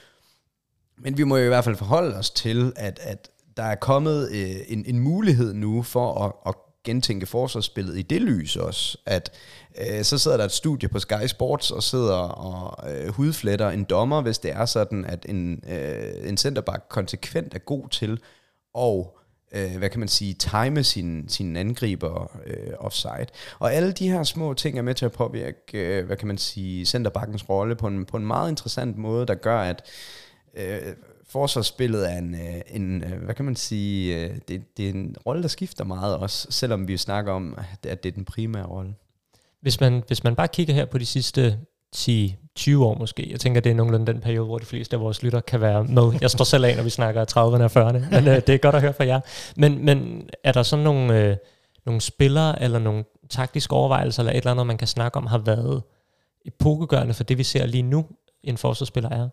men vi må jo i hvert fald forholde os til, at, at der er kommet øh, en, en mulighed nu for at, at gentænke forsvarsspillet i det lys også, at øh, så sidder der et studie på Sky Sports og sidder og øh, hudfletter en dommer, hvis det er sådan, at en, øh, en centerback konsekvent er god til og øh, hvad kan man sige, time sin, sin angriber øh, offside. Og alle de her små ting er med til at påvirke, øh, hvad kan man sige, centerbackens rolle på en, på en meget interessant måde, der gør, at øh, forsvarsspillet er en, øh, en, øh, hvad kan man sige, øh, det, det er en rolle, der skifter meget også, selvom vi snakker om, at det er den primære rolle. Hvis man, hvis man bare kigger her på de sidste 10, 20 år måske. Jeg tænker, det er nogenlunde den periode, hvor de fleste af vores lytter kan være med. Jeg står selv af, når vi snakker 30'erne og 40'erne, men øh, det er godt at høre fra jer. Men, men er der sådan nogle, øh, nogle spillere, eller nogle taktiske overvejelser, eller et eller andet, man kan snakke om, har været epokegørende for det, vi ser lige nu, en forsvarsspiller er?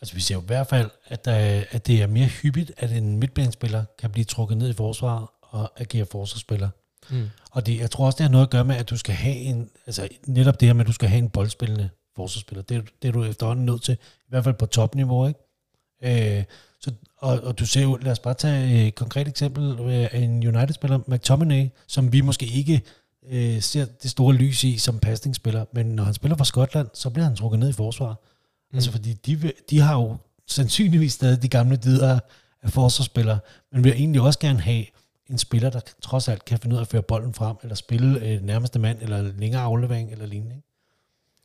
Altså vi ser jo i hvert fald, at, der, at det er mere hyppigt, at en midtbanespiller kan blive trukket ned i forsvaret og agere forsvarsspiller. Mm. Og det, jeg tror også, det har noget at gøre med, at du skal have en, altså netop det her med, at du skal have en boldspillende forsvarsspiller. Det, det er du efterhånden nødt til, i hvert fald på topniveau, ikke? Øh, så, og, og du ser jo, lad os bare tage et konkret eksempel af en United-spiller, McTominay, som vi måske ikke øh, ser det store lys i som pasningsspiller, men når han spiller for Skotland, så bliver han trukket ned i forsvar. Mm. Altså fordi de, de har jo sandsynligvis stadig de gamle dider af forsvarsspillere, men vil egentlig også gerne have en spiller, der trods alt kan finde ud af at føre bolden frem, eller spille øh, nærmeste mand, eller længere aflevering, eller lignende. Ikke?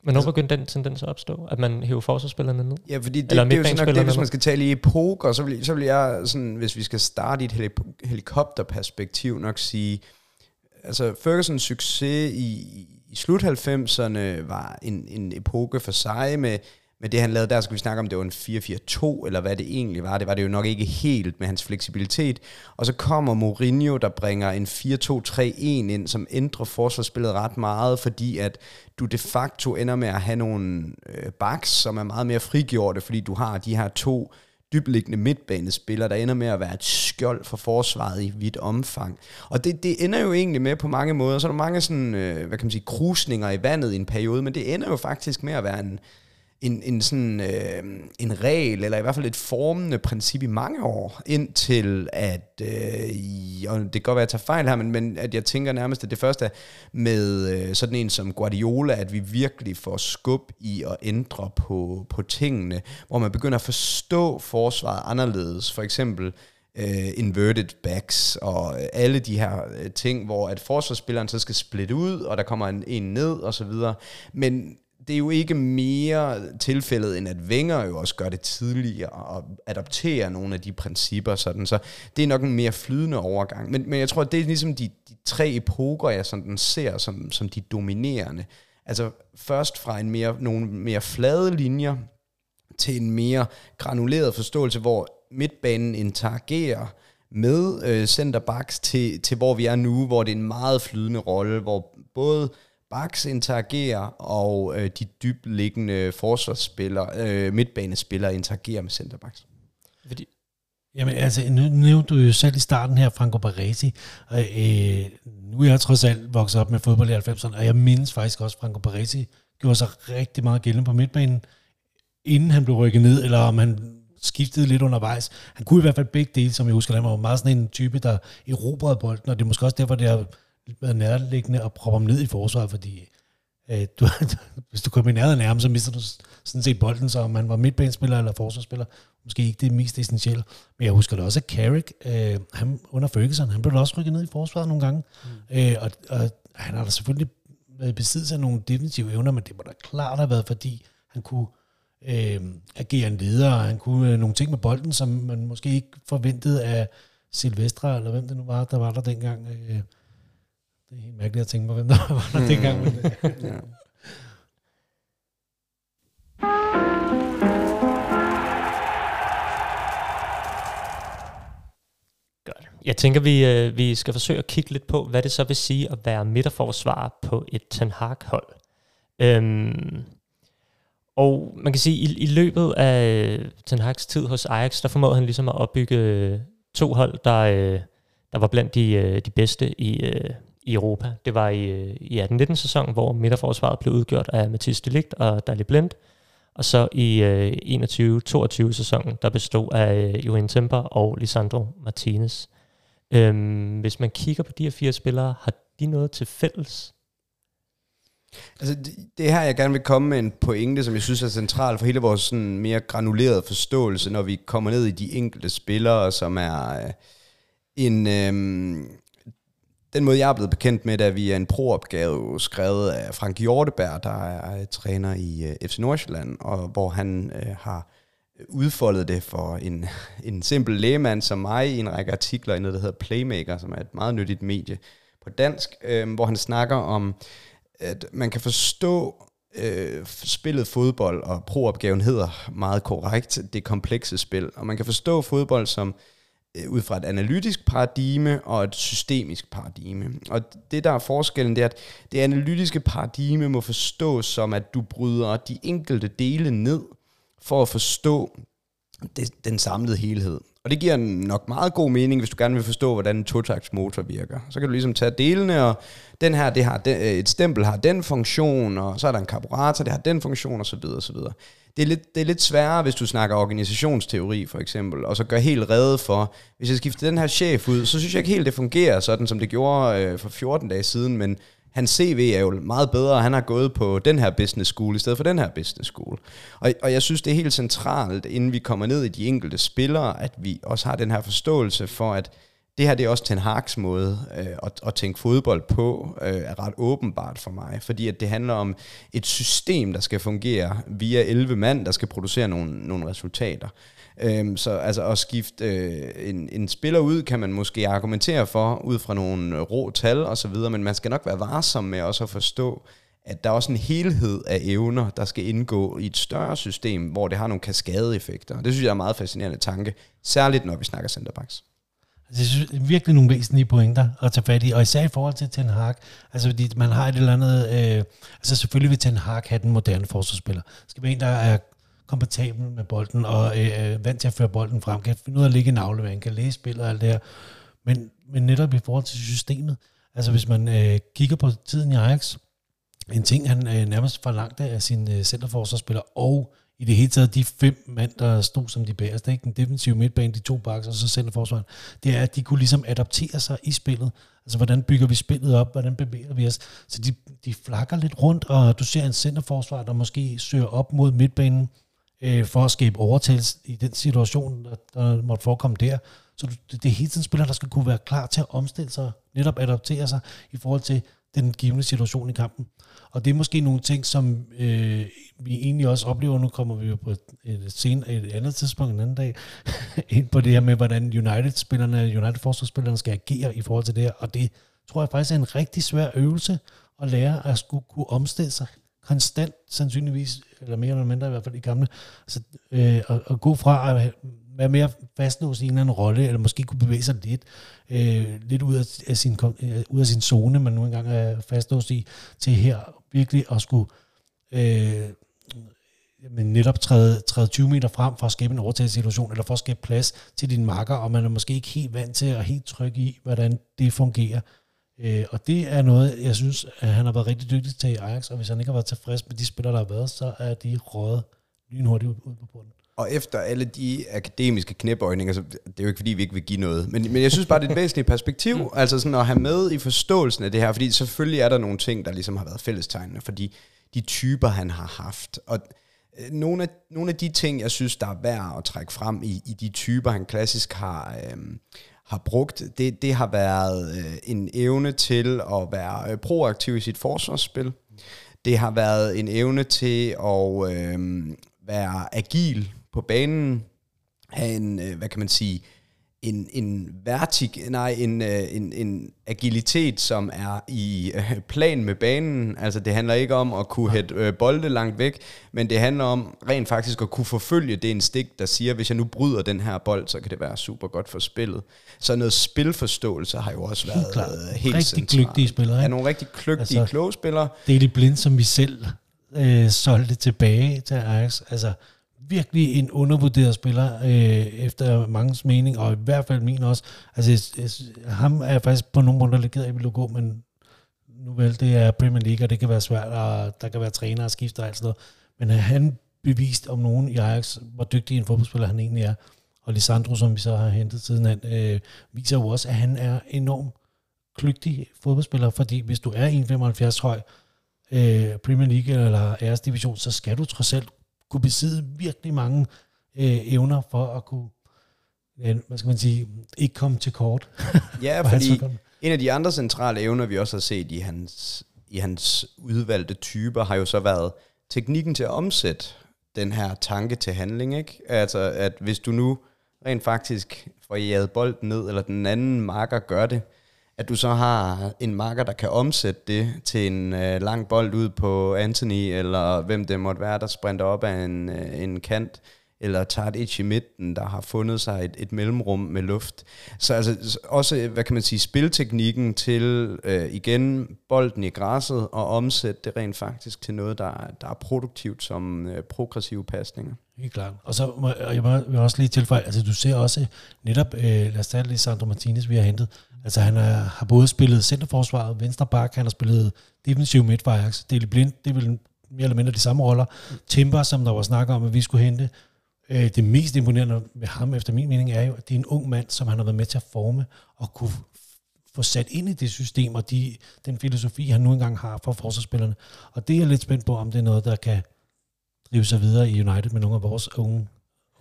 Men hvorfor begyndte den tendens at opstå, at man hæver forsvarsspillerne ned? Ja, fordi det, Eller det er jo sådan nok det, hvis man skal tale i epoker, så vil, så vil jeg sådan, hvis vi skal starte i et helikopterperspektiv, nok sige, altså Fergusons succes i, i slut 90'erne var en, en epoke for sig med men det han lavede der, skulle vi snakke om, det var en 4-4-2, eller hvad det egentlig var. Det var det jo nok ikke helt med hans fleksibilitet. Og så kommer Mourinho, der bringer en 4-2-3-1 ind, som ændrer forsvarsspillet ret meget, fordi at du de facto ender med at have nogle øh, backs, som er meget mere frigjorte, fordi du har de her to dybliggende midtbanespillere, der ender med at være et skjold for forsvaret i vidt omfang. Og det, det ender jo egentlig med på mange måder, så er der mange sådan, øh, hvad kan man sige, krusninger i vandet i en periode, men det ender jo faktisk med at være en, en, en, sådan, øh, en regel, eller i hvert fald et formende princip i mange år, indtil at, øh, og det kan godt være, at jeg tager fejl her, men, men at jeg tænker nærmest, at det første er med øh, sådan en som Guardiola, at vi virkelig får skub i at ændre på, på tingene, hvor man begynder at forstå forsvaret anderledes. For eksempel, øh, inverted backs og øh, alle de her øh, ting, hvor at forsvarsspilleren så skal splitte ud, og der kommer en, en ned og så videre. Men det er jo ikke mere tilfældet, end at Wenger jo også gør det tidligere og adopterer nogle af de principper. Sådan. Så det er nok en mere flydende overgang. Men, men jeg tror, at det er ligesom de, de tre epoker, jeg sådan ser som, som de dominerende. Altså først fra en mere, nogle mere flade linjer til en mere granuleret forståelse, hvor midtbanen interagerer med øh, centerbacks til, til hvor vi er nu, hvor det er en meget flydende rolle, hvor både backs interagerer, og øh, de dybliggende forsvarsspillere, øh, midtbanespillere interagerer med centerbacks. Fordi, Jamen altså, nu nævnte du jo selv i starten her Franco Baresi, øh, nu er jeg trods alt vokset op med fodbold i 90'erne, og jeg mindes faktisk også, at Franco Baresi gjorde sig rigtig meget gældende på midtbanen, inden han blev rykket ned, eller om han skiftede lidt undervejs. Han kunne i hvert fald begge dele, som jeg husker, han var meget sådan en type, der erobrede bolden, og det er måske også derfor, det har været nærliggende at proppe ham ned i forsvaret, fordi øh, du, hvis du kommer i nærheden af ham, så mister du sådan set bolden, så om man var midtbanespiller eller forsvarsspiller, måske ikke det mest essentielle. Men jeg husker det også, at Carrick, øh, han, under Ferguson, han blev også rykket ned i forsvaret nogle gange, mm. øh, og, og han har da selvfølgelig været besiddelse af nogle defensive evner, men det må da klart have været, fordi han kunne øh, agere en leder, og han kunne øh, nogle ting med bolden, som man måske ikke forventede af Silvestre, eller hvem det nu var, der var der dengang. Øh, det er helt mærkeligt at tænke på, hvem der var der dengang. Men, ja. Godt. Jeg tænker, vi, øh, vi skal forsøge at kigge lidt på, hvad det så vil sige at være midterforsvar på et Ten Hag-hold. Øhm, og man kan sige, i, i løbet af Ten Hag's tid hos Ajax, der formåede han ligesom at opbygge to hold, der, øh, der var blandt de, øh, de bedste i, øh, i Europa. Det var i, øh, i 18-19 sæsonen, hvor midterforsvaret blev udgjort af Mathis Delict og Dali Blind. Og så i øh, 21-22 sæsonen, der bestod af øh, Johan Temper og Lisandro Martinez. Øhm, hvis man kigger på de her fire spillere, har de noget til fælles? Altså, det, det her, jeg gerne vil komme med en pointe, som jeg synes er central for hele vores sådan, mere granulerede forståelse, når vi kommer ned i de enkelte spillere, som er øh, en... Øh, den måde, jeg er blevet bekendt med, at vi er en pro-opgave skrevet af Frank Hjorteberg, der er træner i øh, FC Nordsjælland, og hvor han øh, har udfoldet det for en, en simpel lægemand som mig i en række artikler i noget, der hedder Playmaker, som er et meget nyttigt medie på dansk, øh, hvor han snakker om, at man kan forstå øh, spillet fodbold, og pro-opgaven hedder meget korrekt det komplekse spil, og man kan forstå fodbold som øh, Øh, ud fra et analytisk paradigme og et systemisk paradigme. Og det, der er forskellen, det er, at det analytiske paradigme må forstås som, at du bryder de enkelte dele ned for at forstå det, den samlede helhed. Og det giver nok meget god mening, hvis du gerne vil forstå, hvordan en motor virker. Så kan du ligesom tage delene, og den her, det har den, øh, et stempel har den funktion, og så er der en karburator, det har den funktion, og så videre, og så videre. Det er, lidt, det er lidt sværere, hvis du snakker organisationsteori, for eksempel, og så gør helt redde for, hvis jeg skifter den her chef ud, så synes jeg ikke helt, det fungerer sådan, som det gjorde øh, for 14 dage siden, men hans CV er jo meget bedre, han har gået på den her business school, i stedet for den her business school. Og, og jeg synes, det er helt centralt, inden vi kommer ned i de enkelte spillere, at vi også har den her forståelse for, at det her det er også Ten Hag's måde øh, at, at tænke fodbold på, øh, er ret åbenbart for mig, fordi at det handler om et system, der skal fungere via 11 mand, der skal producere nogle, nogle resultater. Øhm, så altså at skifte øh, en, en spiller ud, kan man måske argumentere for, ud fra nogle øh, rå tal og så videre, men man skal nok være varsom med også at forstå, at der er også en helhed af evner, der skal indgå i et større system, hvor det har nogle kaskadeeffekter. Det synes jeg er en meget fascinerende tanke, særligt når vi snakker centerbacks. Altså, det er virkelig nogle væsentlige pointer at tage fat i, og især i forhold til Ten Hag, altså fordi man har et eller andet, øh, altså selvfølgelig vil Ten Hag have den moderne forsvarsspiller. Det skal være en, der er kompatibel med bolden og øh, øh, vant til at føre bolden frem, kan finde ud af at ligge i aflevering, kan læse spillet og alt det her. Men, men netop i forhold til systemet, altså hvis man øh, kigger på tiden i Ajax, en ting, han øh, nærmest forlangte af sin øh, centerforsvarsspiller, og i det hele taget de fem mand, der stod som de bæreste, ikke? den defensive midtbane, de to baks og så centerforsvaret, det er, at de kunne ligesom adaptere sig i spillet. Altså, hvordan bygger vi spillet op? Hvordan bevæger vi os? Så de, de flakker lidt rundt, og du ser en centerforsvar, der måske søger op mod midtbanen, øh, for at skabe overtagelse i den situation, der, der måtte forekomme der. Så det, det er hele tiden spiller, der skal kunne være klar til at omstille sig, netop adaptere sig i forhold til den givende situation i kampen. Og det er måske nogle ting, som øh, vi egentlig også oplever, nu kommer vi jo på et, et, sen, et andet tidspunkt en anden dag, ind på det her med, hvordan United-spillerne, United-forsvarsspillerne skal agere i forhold til det her, og det tror jeg faktisk er en rigtig svær øvelse at lære at skulle kunne omstille sig konstant, sandsynligvis, eller mere eller mindre i hvert fald i gamle, altså, øh, at, at gå fra at være mere fastlåst i en eller anden rolle, eller måske kunne bevæge sig lidt, øh, lidt ud af, af sin, øh, ud af sin zone, man nu engang er fastlåst i, til her virkelig at skulle øh, men netop træde, træde 20 meter frem for at skabe en overtagelsessituation, eller for at skabe plads til din marker, og man er måske ikke helt vant til at helt tryg i, hvordan det fungerer. Øh, og det er noget, jeg synes, at han har været rigtig dygtig til i Ajax, og hvis han ikke har været tilfreds med de spillere, der har været, så er de rådet lynhurtigt ud på porten. Og efter alle de akademiske knæbøjninger, så det er jo ikke fordi, vi ikke vil give noget, men, men jeg synes bare, det er et væsentligt perspektiv, mm. altså sådan at have med i forståelsen af det her, fordi selvfølgelig er der nogle ting, der ligesom har været fællestegnende, fordi de typer, han har haft, og øh, nogle af, nogle af de ting, jeg synes, der er værd at trække frem i, i de typer, han klassisk har, øh, har brugt, det, det har været øh, en evne til at være øh, proaktiv i sit forsvarsspil. Det har været en evne til at øh, være agil på banen, have en, øh, hvad kan man sige, en, en vertik, nej, en, øh, en, en agilitet, som er i øh, plan med banen. Altså det handler ikke om at kunne hætte øh, bolde langt væk, men det handler om rent faktisk at kunne forfølge det en stik, der siger, hvis jeg nu bryder den her bold, så kan det være super godt for spillet. Så noget spilforståelse har jo også været helt, øh, helt rigtig centralt. kløgtige spillere. Ikke? Ja, nogle rigtig kløgtige, altså, kloge spillere. Det er de blind, som vi selv øh, solgte tilbage til Ajax. Altså virkelig en undervurderet spiller, øh, efter mangens mening, og i hvert fald min også. Altså, jeg, jeg, ham er jeg faktisk på nogle måder lidt ked af, at vi gå, men nu vel, det er Premier League, og det kan være svært, og der kan være træner og skifter og alt sådan noget. Men han bevist om nogen i Ajax, hvor dygtig en fodboldspiller han egentlig er. Og Lisandro, som vi så har hentet siden han, øh, viser jo også, at han er enormt kløgtig fodboldspiller, fordi hvis du er 1,75 høj, øh, Premier League eller Æres Division, så skal du trods alt kunne besidde virkelig mange øh, evner for at kunne, øh, hvad skal man sige, ikke komme til kort. Ja, fordi en af de andre centrale evner, vi også har set i hans, i hans udvalgte typer, har jo så været teknikken til at omsætte den her tanke til handling. Ikke? Altså, at hvis du nu rent faktisk får jaget bolden ned, eller den anden marker gør det, at du så har en marker, der kan omsætte det til en øh, lang bold ud på Anthony, eller hvem det måtte være, der sprinter op af en, øh, en kant, eller tager et itch i midten, der har fundet sig et, et mellemrum med luft. Så altså også, hvad kan man sige, spilteknikken til øh, igen bolden i græsset og omsætte det rent faktisk til noget, der, der er produktivt som øh, progressive pasninger. Helt klart. Og så må, og jeg må, vil også lige tilføje, altså du ser også netop, øh, lad os tage Sandro Martinez, vi har hentet. Altså han er, har både spillet centerforsvaret, venstre bak, han har spillet defensiv midt for Ajax. Dele Blind, det er vel mere eller mindre de samme roller. Timber, som der var snak om, at vi skulle hente. Øh, det mest imponerende ved ham, efter min mening, er jo, at det er en ung mand, som han har været med til at forme og kunne få sat ind i det system og de, den filosofi, han nu engang har for forsvarsspillerne. Og det er jeg lidt spændt på, om det er noget, der kan drive sig videre i United med nogle af vores unge,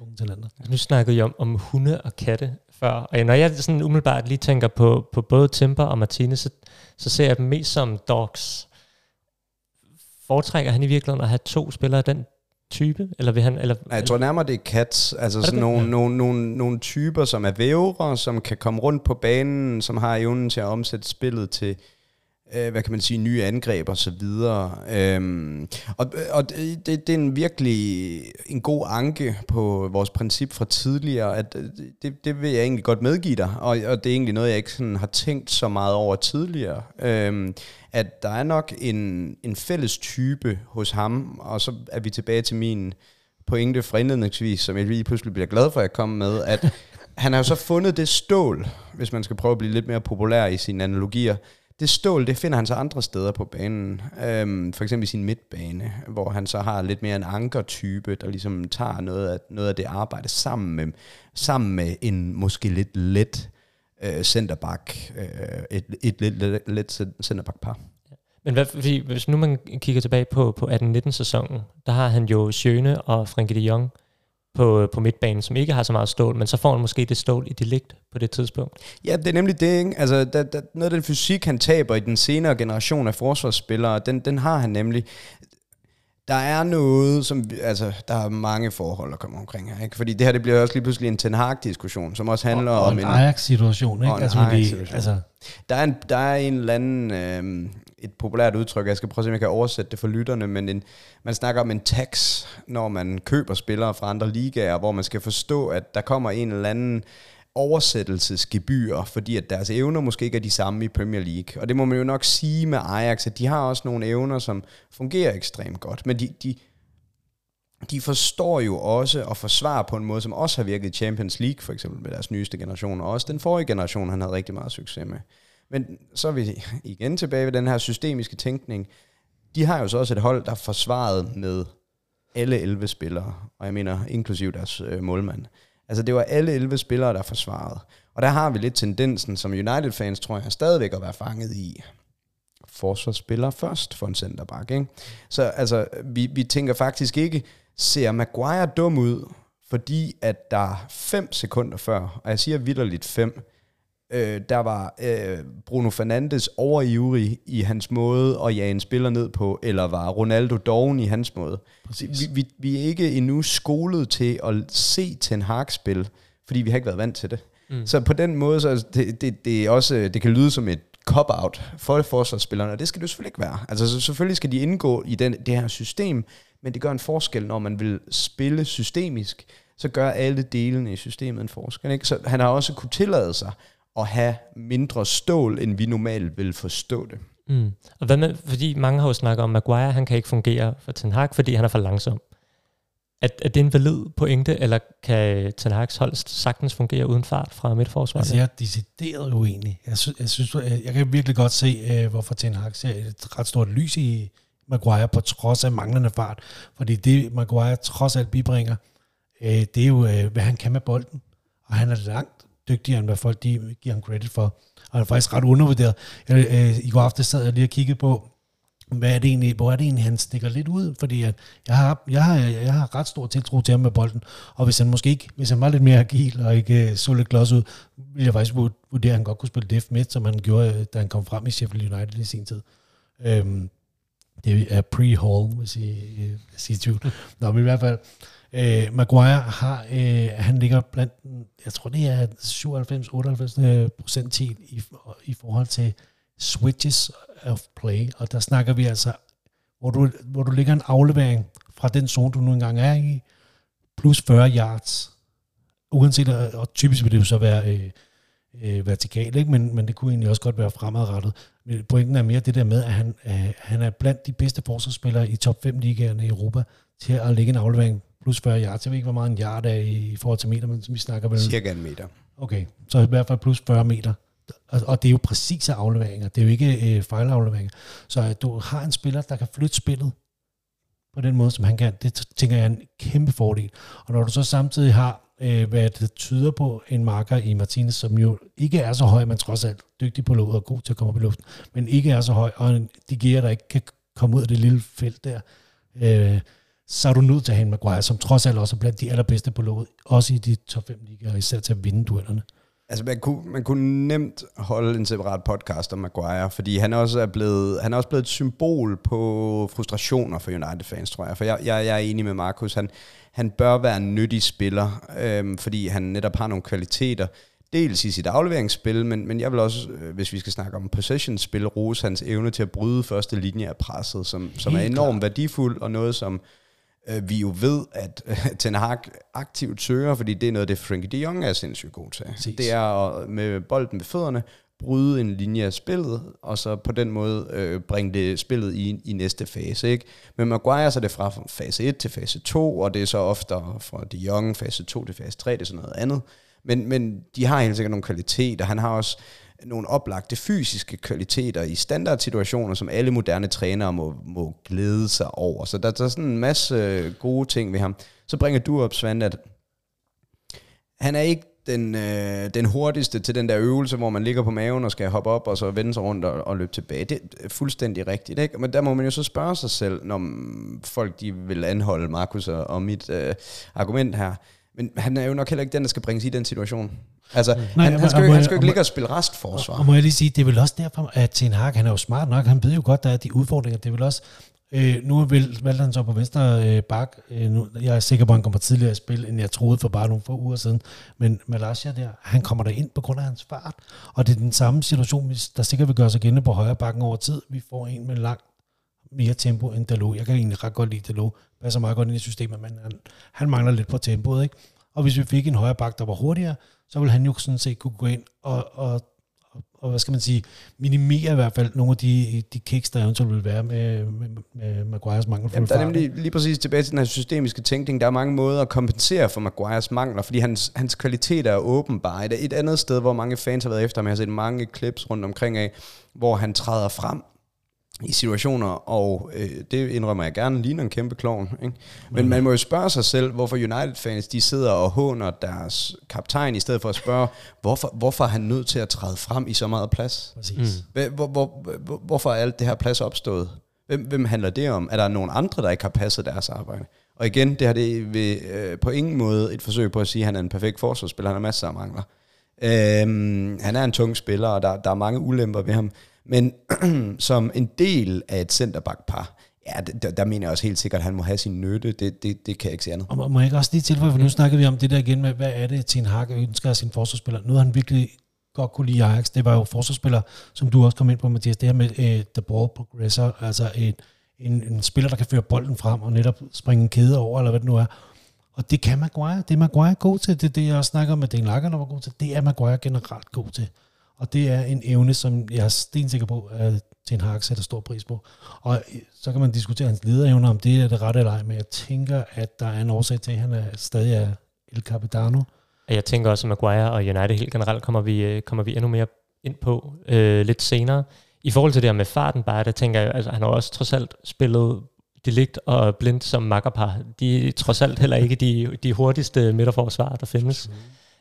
unge talenter. Nu snakkede jeg om, om hunde og katte før, og når jeg sådan umiddelbart lige tænker på, på både Timber og Martinez, så, så ser jeg dem mest som dogs. Foretrækker han i virkeligheden at have to spillere af den type? Eller vil han, eller, Nej, jeg tror nærmere, det er cats. Altså er sådan nogle, ja. nogle, nogle, nogle typer, som er vævre, som kan komme rundt på banen, som har evnen til at omsætte spillet til, øh, hvad kan man sige, nye angreb og så videre. Øhm, og og det, det er en virkelig en god anke på vores princip fra tidligere, at det, det vil jeg egentlig godt medgive dig, og, og det er egentlig noget, jeg ikke sådan har tænkt så meget over tidligere. Øhm, at der er nok en, en fælles type hos ham, og så er vi tilbage til min pointe fra indledningsvis, som jeg lige pludselig bliver glad for, at jeg kom med, at han har jo så fundet det stål, hvis man skal prøve at blive lidt mere populær i sine analogier, det stål, det finder han så andre steder på banen. Øhm, for eksempel i sin midtbane, hvor han så har lidt mere en ankertype, der ligesom tager noget af, noget af det arbejde sammen med, sammen med en måske lidt let øh, centerback, øh, et, et lidt let, let centerback-par. Men hvad, fordi, hvis nu man kigger tilbage på, på 18-19 sæsonen, der har han jo Schöne og Frenkie de Jong på, på midtbanen, som ikke har så meget stål, men så får han måske det stål i ligt på det tidspunkt. Ja, det er nemlig det, ikke? Altså, der, der, noget af den fysik, han taber i den senere generation af forsvarsspillere, den, den har han nemlig. Der er noget, som, altså, der er mange forhold, der kommer omkring her, ikke? Fordi det her, det bliver også lige pludselig en Ten Hag-diskussion, som også handler og, og om en... Ajax-situation, ikke? Og en altså, Ajax-situation. Altså. Der, er en, der er en eller anden, øh, et populært udtryk, jeg skal prøve at se, om jeg kan oversætte det for lytterne, men en, man snakker om en tax, når man køber spillere fra andre ligaer, hvor man skal forstå, at der kommer en eller anden oversættelsesgebyr, fordi at deres evner måske ikke er de samme i Premier League. Og det må man jo nok sige med Ajax, at de har også nogle evner, som fungerer ekstremt godt, men de, de, de forstår jo også at forsvare på en måde, som også har virket i Champions League, for eksempel med deres nyeste generation, og også den forrige generation, han havde rigtig meget succes med. Men så er vi igen tilbage ved den her systemiske tænkning. De har jo så også et hold, der er forsvaret med alle 11 spillere, og jeg mener inklusiv deres øh, målmand. Altså det var alle 11 spillere, der forsvarede. Og der har vi lidt tendensen, som United-fans tror jeg stadigvæk at være fanget i. Forsvarsspiller først for en centerback. Ikke? Så altså, vi, vi tænker faktisk ikke, ser Maguire dum ud, fordi at der 5 sekunder før, og jeg siger vidderligt 5, øh, der var øh, Bruno Fernandes overivrig i hans måde at jage en spiller ned på, eller var Ronaldo doven i hans måde. Vi, vi, vi er ikke endnu skolet til at se Ten Hag spil, fordi vi har ikke været vant til det. Mm. Så på den måde, så det, det, det, er også, det kan lyde som et cop-out for forsvarsspillerne, og det skal det selvfølgelig ikke være. Altså så selvfølgelig skal de indgå i den, det her system, men det gør en forskel, når man vil spille systemisk, så gør alle delene i systemet en forskel. Ikke? Så han har også kunne tillade sig at have mindre stål, end vi normalt vil forstå det. Mm. Og hvad med, fordi mange har jo snakket om, at Maguire han kan ikke fungere for Ten Hag, fordi han er for langsom. Er, er det en valid pointe, eller kan Ten Hag's hold sagtens fungere uden fart fra midtforsvaret? Altså, jeg er decideret uenig. Jeg, sy- jeg, synes, jeg, jeg kan virkelig godt se, øh, hvorfor Ten Hag ser et ret stort lys i Maguire, på trods af manglende fart. Fordi det, Maguire trods alt bibringer, øh, det er jo, øh, hvad han kan med bolden. Og han er langt dygtigere, end hvad folk de giver ham credit for. Og han er faktisk ret undervurderet. Jeg, øh, I går aftes sad jeg lige og kiggede på, hvad er det egentlig, hvor er det egentlig, han stikker lidt ud? Fordi at jeg, har, jeg, har, jeg har ret stor tiltro til ham med bolden, og hvis han måske ikke, hvis han var lidt mere agil og ikke øh, så lidt klods ud, ville jeg faktisk vurdere, at han godt kunne spille def midt, som han gjorde, øh, da han kom frem i Sheffield United i sin tid. Øhm, det er pre-Hall, hvis I, øh, hvis I er tvivl. Nå, men i hvert fald, øh, Maguire har, øh, han ligger blandt, jeg tror det er 97-98 øh, procenttil i, i forhold til switches of play, og der snakker vi altså, hvor du, hvor du ligger en aflevering fra den zone, du nu engang er i, plus 40 yards, uanset, og typisk vil det jo så være øh, øh, vertikalt, ikke? Men, men det kunne egentlig også godt være fremadrettet. Men pointen er mere det der med, at han, øh, han er blandt de bedste forsvarsspillere i top 5 ligaerne i Europa til at lægge en aflevering plus 40 yards. Jeg ved ikke, hvor meget en yard er i, forhold til meter, men vi snakker vel... Cirka en meter. Okay, så i hvert fald plus 40 meter. Og, og det er jo præcise afleveringer. Det er jo ikke øh, fejlafleveringer. Så at du har en spiller, der kan flytte spillet på den måde, som han kan, det tænker jeg er en kæmpe fordel. Og når du så samtidig har, øh, hvad det tyder på, en marker i Martinez, som jo ikke er så høj, men trods alt dygtig på låget og god til at komme op i luften, men ikke er så høj, og en Digerer, der ikke kan komme ud af det lille felt der, øh, så er du nødt til at have en Maguire, som trods alt også er blandt de allerbedste på låget, også i de top 5 ligaer, især til at vinde duellerne. Altså man kunne, man kunne nemt holde en separat podcast om Maguire, fordi han også er blevet, han er også blevet et symbol på frustrationer for United-fans, tror jeg. For jeg, jeg, jeg er enig med Markus, han, han bør være en nyttig spiller, øhm, fordi han netop har nogle kvaliteter, dels i sit afleveringsspil, men, men jeg vil også, øh, hvis vi skal snakke om possession-spil, rose hans evne til at bryde første linje af presset, som, som er enormt klar. værdifuld, og noget, som øh, vi jo ved, at øh, Ten Hag aktivt søger, fordi det er noget, det Frankie de Jong er sindssygt god til. Præcis. Det er at, med bolden ved fødderne, bryde en linje af spillet, og så på den måde øh, bringe det spillet i, i næste fase. Ikke? Men Maguire så det fra fase 1 til fase 2, og det er så ofte fra de Jong fase 2 til fase 3, det er sådan noget andet. Men, men de har helt sikkert nogle kvaliteter. Han har også nogle oplagte fysiske kvaliteter i standardsituationer, som alle moderne trænere må, må glæde sig over. Så der, der er sådan en masse gode ting ved ham. Så bringer du op, Svend, at han er ikke den, øh, den hurtigste til den der øvelse, hvor man ligger på maven og skal hoppe op og så vende sig rundt og, og løbe tilbage. Det er fuldstændig rigtigt. Ikke? Men der må man jo så spørge sig selv, når folk de vil anholde Markus og, og mit øh, argument her. Men han er jo nok heller ikke den, der skal bringes i den situation. Altså, Nej, han, han, skal, jo, han skal jo ikke ligge og spille restforsvar. Og, og må jeg lige sige, det er vel også derfor, at Ten Hag, han er jo smart nok, han ved jo godt, der er de udfordringer. Det er vel også, øh, nu valgt han så på venstre øh, bak. Øh, nu, jeg er sikker på, at han kommer tidligere at spille, end jeg troede for bare nogle få uger siden. Men Malaysia der, han kommer der ind på grund af hans fart. Og det er den samme situation, der sikkert vil gøre sig gældende på højre bakken over tid. Vi får en med langt mere tempo end Dalot. Jeg kan egentlig ret godt lide Dalot. Passer meget godt ind i systemet, men han, han mangler lidt på tempoet. Ikke? Og hvis vi fik en højre bak, der var hurtigere, så ville han jo sådan set kunne gå ind og, og, og hvad skal man sige, minimere i hvert fald nogle af de, de kicks, der eventuelt vil være med, med, med Maguires mangel Jamen, der er nemlig lige præcis tilbage til den her systemiske tænkning. Der er mange måder at kompensere for Maguires mangler, fordi hans, hans kvaliteter er åbenbare. Et andet sted, hvor mange fans har været efter ham, jeg har set mange clips rundt omkring af, hvor han træder frem i situationer, og øh, det indrømmer jeg gerne, ligner en kæmpe klovn. Ikke? Men mm. man må jo spørge sig selv, hvorfor United-fans de sidder og håner deres kaptajn, i stedet for at spørge, hvorfor, hvorfor er han nødt til at træde frem i så meget plads? Præcis. Mm. Hvor, hvor, hvor, hvorfor er alt det her plads opstået? Hvem, hvem handler det om? Er der nogen andre, der ikke har passet deres arbejde? Og igen, det har det ved, øh, på ingen måde et forsøg på at sige, at han er en perfekt forsvarsspiller. Han har masser af mangler. Øhm, han er en tung spiller, og der, der er mange ulemper ved ham. Men som en del af et centerbackpar, ja, der, der mener jeg også helt sikkert, at han må have sin nytte. Det, det, det kan jeg ikke se andet. Og må jeg ikke også lige tilføje, for nu snakker vi om det der igen med, hvad er det, Tien Hag ønsker af sin forsvarsspiller. Nu han virkelig godt kunne lide Ajax. Det var jo forsvarsspiller, som du også kom ind på, Mathias. Det her med uh, the ball progressor, altså en, en, en spiller, der kan føre bolden frem og netop springe en kæde over, eller hvad det nu er. Og det kan Maguire. Det er Maguire god til. Det er det, jeg også snakker med Den Lager, der var god til. Det er Maguire generelt god til. Og det er en evne, som jeg er stensikker på, at Ten Hag sætter stor pris på. Og så kan man diskutere hans lederevner, om det er det rette eller ej, men jeg tænker, at der er en årsag til, at han er stadig er El Capitano. Jeg tænker også, at Maguire og United helt generelt kommer vi, øh, kommer vi endnu mere ind på øh, lidt senere. I forhold til det her med farten bare, der tænker jeg, altså han har også trods alt spillet Delict og Blind som makkerpar. De er trods alt heller ikke de, de hurtigste midterforsvarer, der findes. Mm.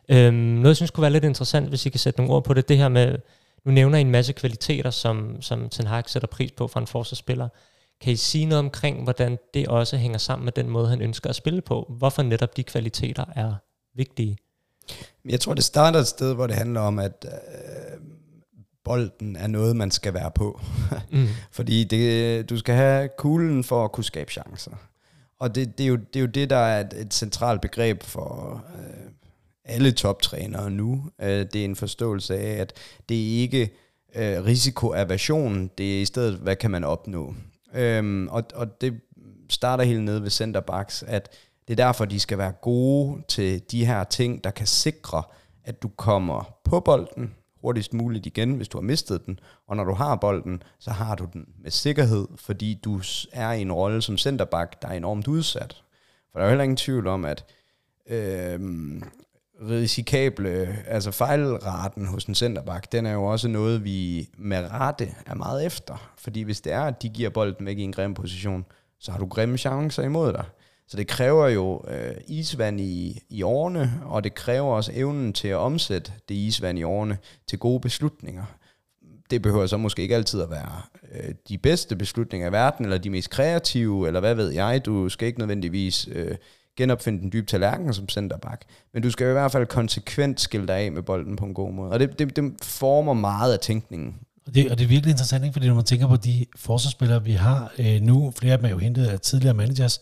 Øhm, noget, jeg synes kunne være lidt interessant, hvis I kan sætte nogle ord på det, det her med, nu nævner I en masse kvaliteter, som, som Ten Hag sætter pris på fra en forsvarsspiller. Kan I sige noget omkring, hvordan det også hænger sammen med den måde, han ønsker at spille på? Hvorfor netop de kvaliteter er vigtige? Jeg tror, det starter et sted, hvor det handler om, at øh, bolden er noget, man skal være på. mm. Fordi det, du skal have kuglen for at kunne skabe chancer. Og det, det, er, jo, det er jo det, der er et, et centralt begreb for øh, alle toptrænere nu. Øh, det er en forståelse af, at det er ikke øh, risikoaversion, det er i stedet, hvad kan man opnå. Øhm, og, og det starter helt nede ved centerbacks, at det er derfor, de skal være gode til de her ting, der kan sikre, at du kommer på bolden hurtigst muligt igen, hvis du har mistet den. Og når du har bolden, så har du den med sikkerhed, fordi du er i en rolle som centerback, der er enormt udsat. For der er jo heller ingen tvivl om, at øh, risikable, altså fejlraten hos en centerback, den er jo også noget, vi med rette er meget efter. Fordi hvis det er, at de giver bolden væk i en grim position, så har du grimme chancer imod dig. Så det kræver jo øh, isvand i, i årene, og det kræver også evnen til at omsætte det isvand i årene til gode beslutninger. Det behøver så måske ikke altid at være øh, de bedste beslutninger i verden, eller de mest kreative, eller hvad ved jeg. Du skal ikke nødvendigvis øh, genopfinde den dybe tallerken som centerback. Men du skal i hvert fald konsekvent skille dig af med bolden på en god måde. Og det, det, det former meget af tænkningen. Og det, og det er virkelig interessant, ikke? fordi når man tænker på de forsvarsspillere, vi har øh, nu, flere af dem er jo hentet af tidligere managers,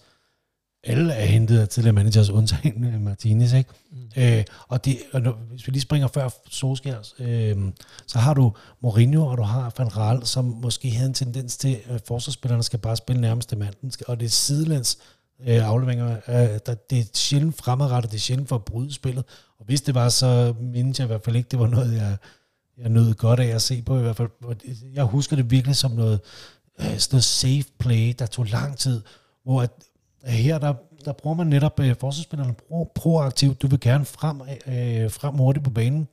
alle er hentet af tidligere managers, undtagen Martinez, ikke? Mm. Øh, og, det, og når, hvis vi lige springer før Solskjaer, øh, så har du Mourinho, og du har Van Raal, som måske havde en tendens til, at forsvarsspillerne skal bare spille nærmeste manden, og det er sidelæns øh, afleveringer, øh, der, det er sjældent fremadrettet, det er sjældent for at bryde spillet, og hvis det var, så mindes jeg i hvert fald ikke, det var noget, jeg, jeg nød godt af at se på i hvert fald. Jeg husker det virkelig som noget, øh, sådan noget safe play, der tog lang tid, hvor at her der, der bruger man netop øh, forsvarsspillerne pro, proaktivt. Du vil gerne frem, øh, frem hurtigt på banen,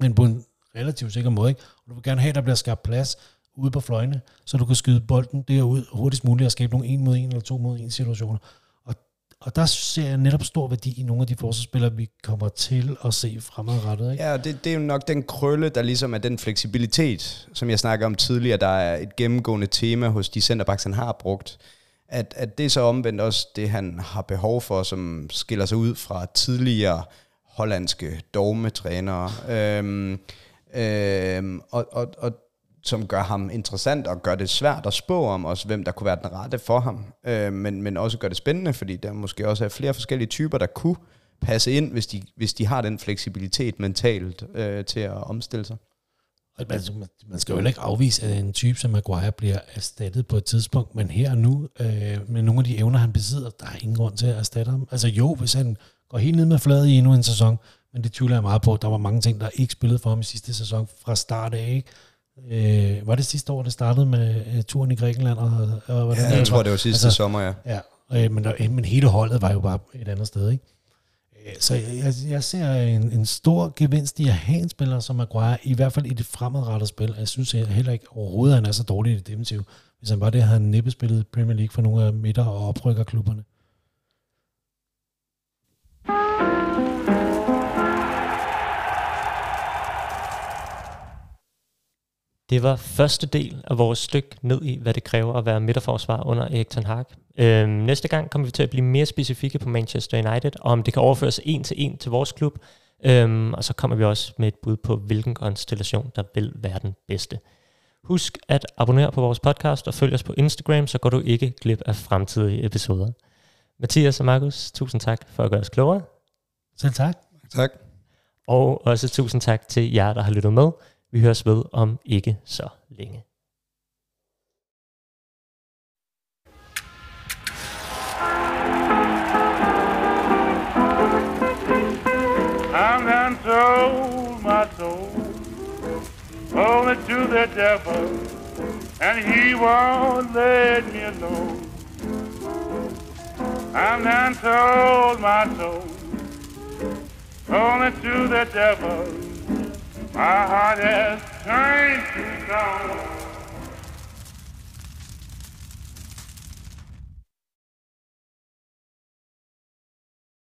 men på en relativt sikker måde. Ikke? Og du vil gerne have, at der bliver skabt plads ude på fløjene, så du kan skyde bolden derud hurtigst muligt og skabe nogle en mod en eller to mod en situationer. Og, og der ser jeg netop stor værdi i nogle af de forsvarsspillere, vi kommer til at se fremadrettet. Ikke? Ja, det, det er jo nok den krølle, der ligesom er den fleksibilitet, som jeg snakker om tidligere, der er et gennemgående tema hos de centerbacks, han har brugt at, at det er så omvendt også det, han har behov for, som skiller sig ud fra tidligere hollandske dogmetrænere, øhm, øhm, og, og, og som gør ham interessant og gør det svært at spå om også, hvem der kunne være den rette for ham, øh, men, men også gør det spændende, fordi der måske også er flere forskellige typer, der kunne passe ind, hvis de, hvis de har den fleksibilitet mentalt øh, til at omstille sig. Man, man skal jo heller ikke afvise, at en type som Maguire bliver erstattet på et tidspunkt, men her og nu, øh, med nogle af de evner, han besidder, der er ingen grund til at erstatte ham. Altså jo, hvis han går helt ned med flade i endnu en sæson, men det tvivler jeg meget på. Der var mange ting, der ikke spillede for ham i sidste sæson fra start af. Ikke? Øh, var det sidste år, det startede med uh, turen i Grækenland? Og, og hvordan ja, jeg tror, det var sidste altså, sommer, ja. ja øh, men, der, men hele holdet var jo bare et andet sted. Ikke? Så jeg, jeg ser en, en stor gevinst i at have en spiller som Maguire, i hvert fald i det fremadrettede spil. Jeg synes jeg heller ikke overhovedet, at han er så dårlig i det defensive. Hvis han var det, havde han næppe spillet Premier League for nogle af midter- og oprykkerklubberne. Det var første del af vores stykke ned i, hvad det kræver at være midterforsvar under Erik Ten Hag. Øhm, næste gang kommer vi til at blive mere specifikke på Manchester United, og om det kan overføres en til en til vores klub. Øhm, og så kommer vi også med et bud på, hvilken konstellation, der vil være den bedste. Husk at abonnere på vores podcast og følg os på Instagram, så går du ikke glip af fremtidige episoder. Mathias og Markus, tusind tak for at gøre os klogere. Selv tak. Tak. Og også tusind tak til jer, der har lyttet med. Vi høres ved om ikke så længe. I'm done sold my soul it to the devil, and he won't let me alone. I'm done told my soul, it to the devil, my heart has changed, to know.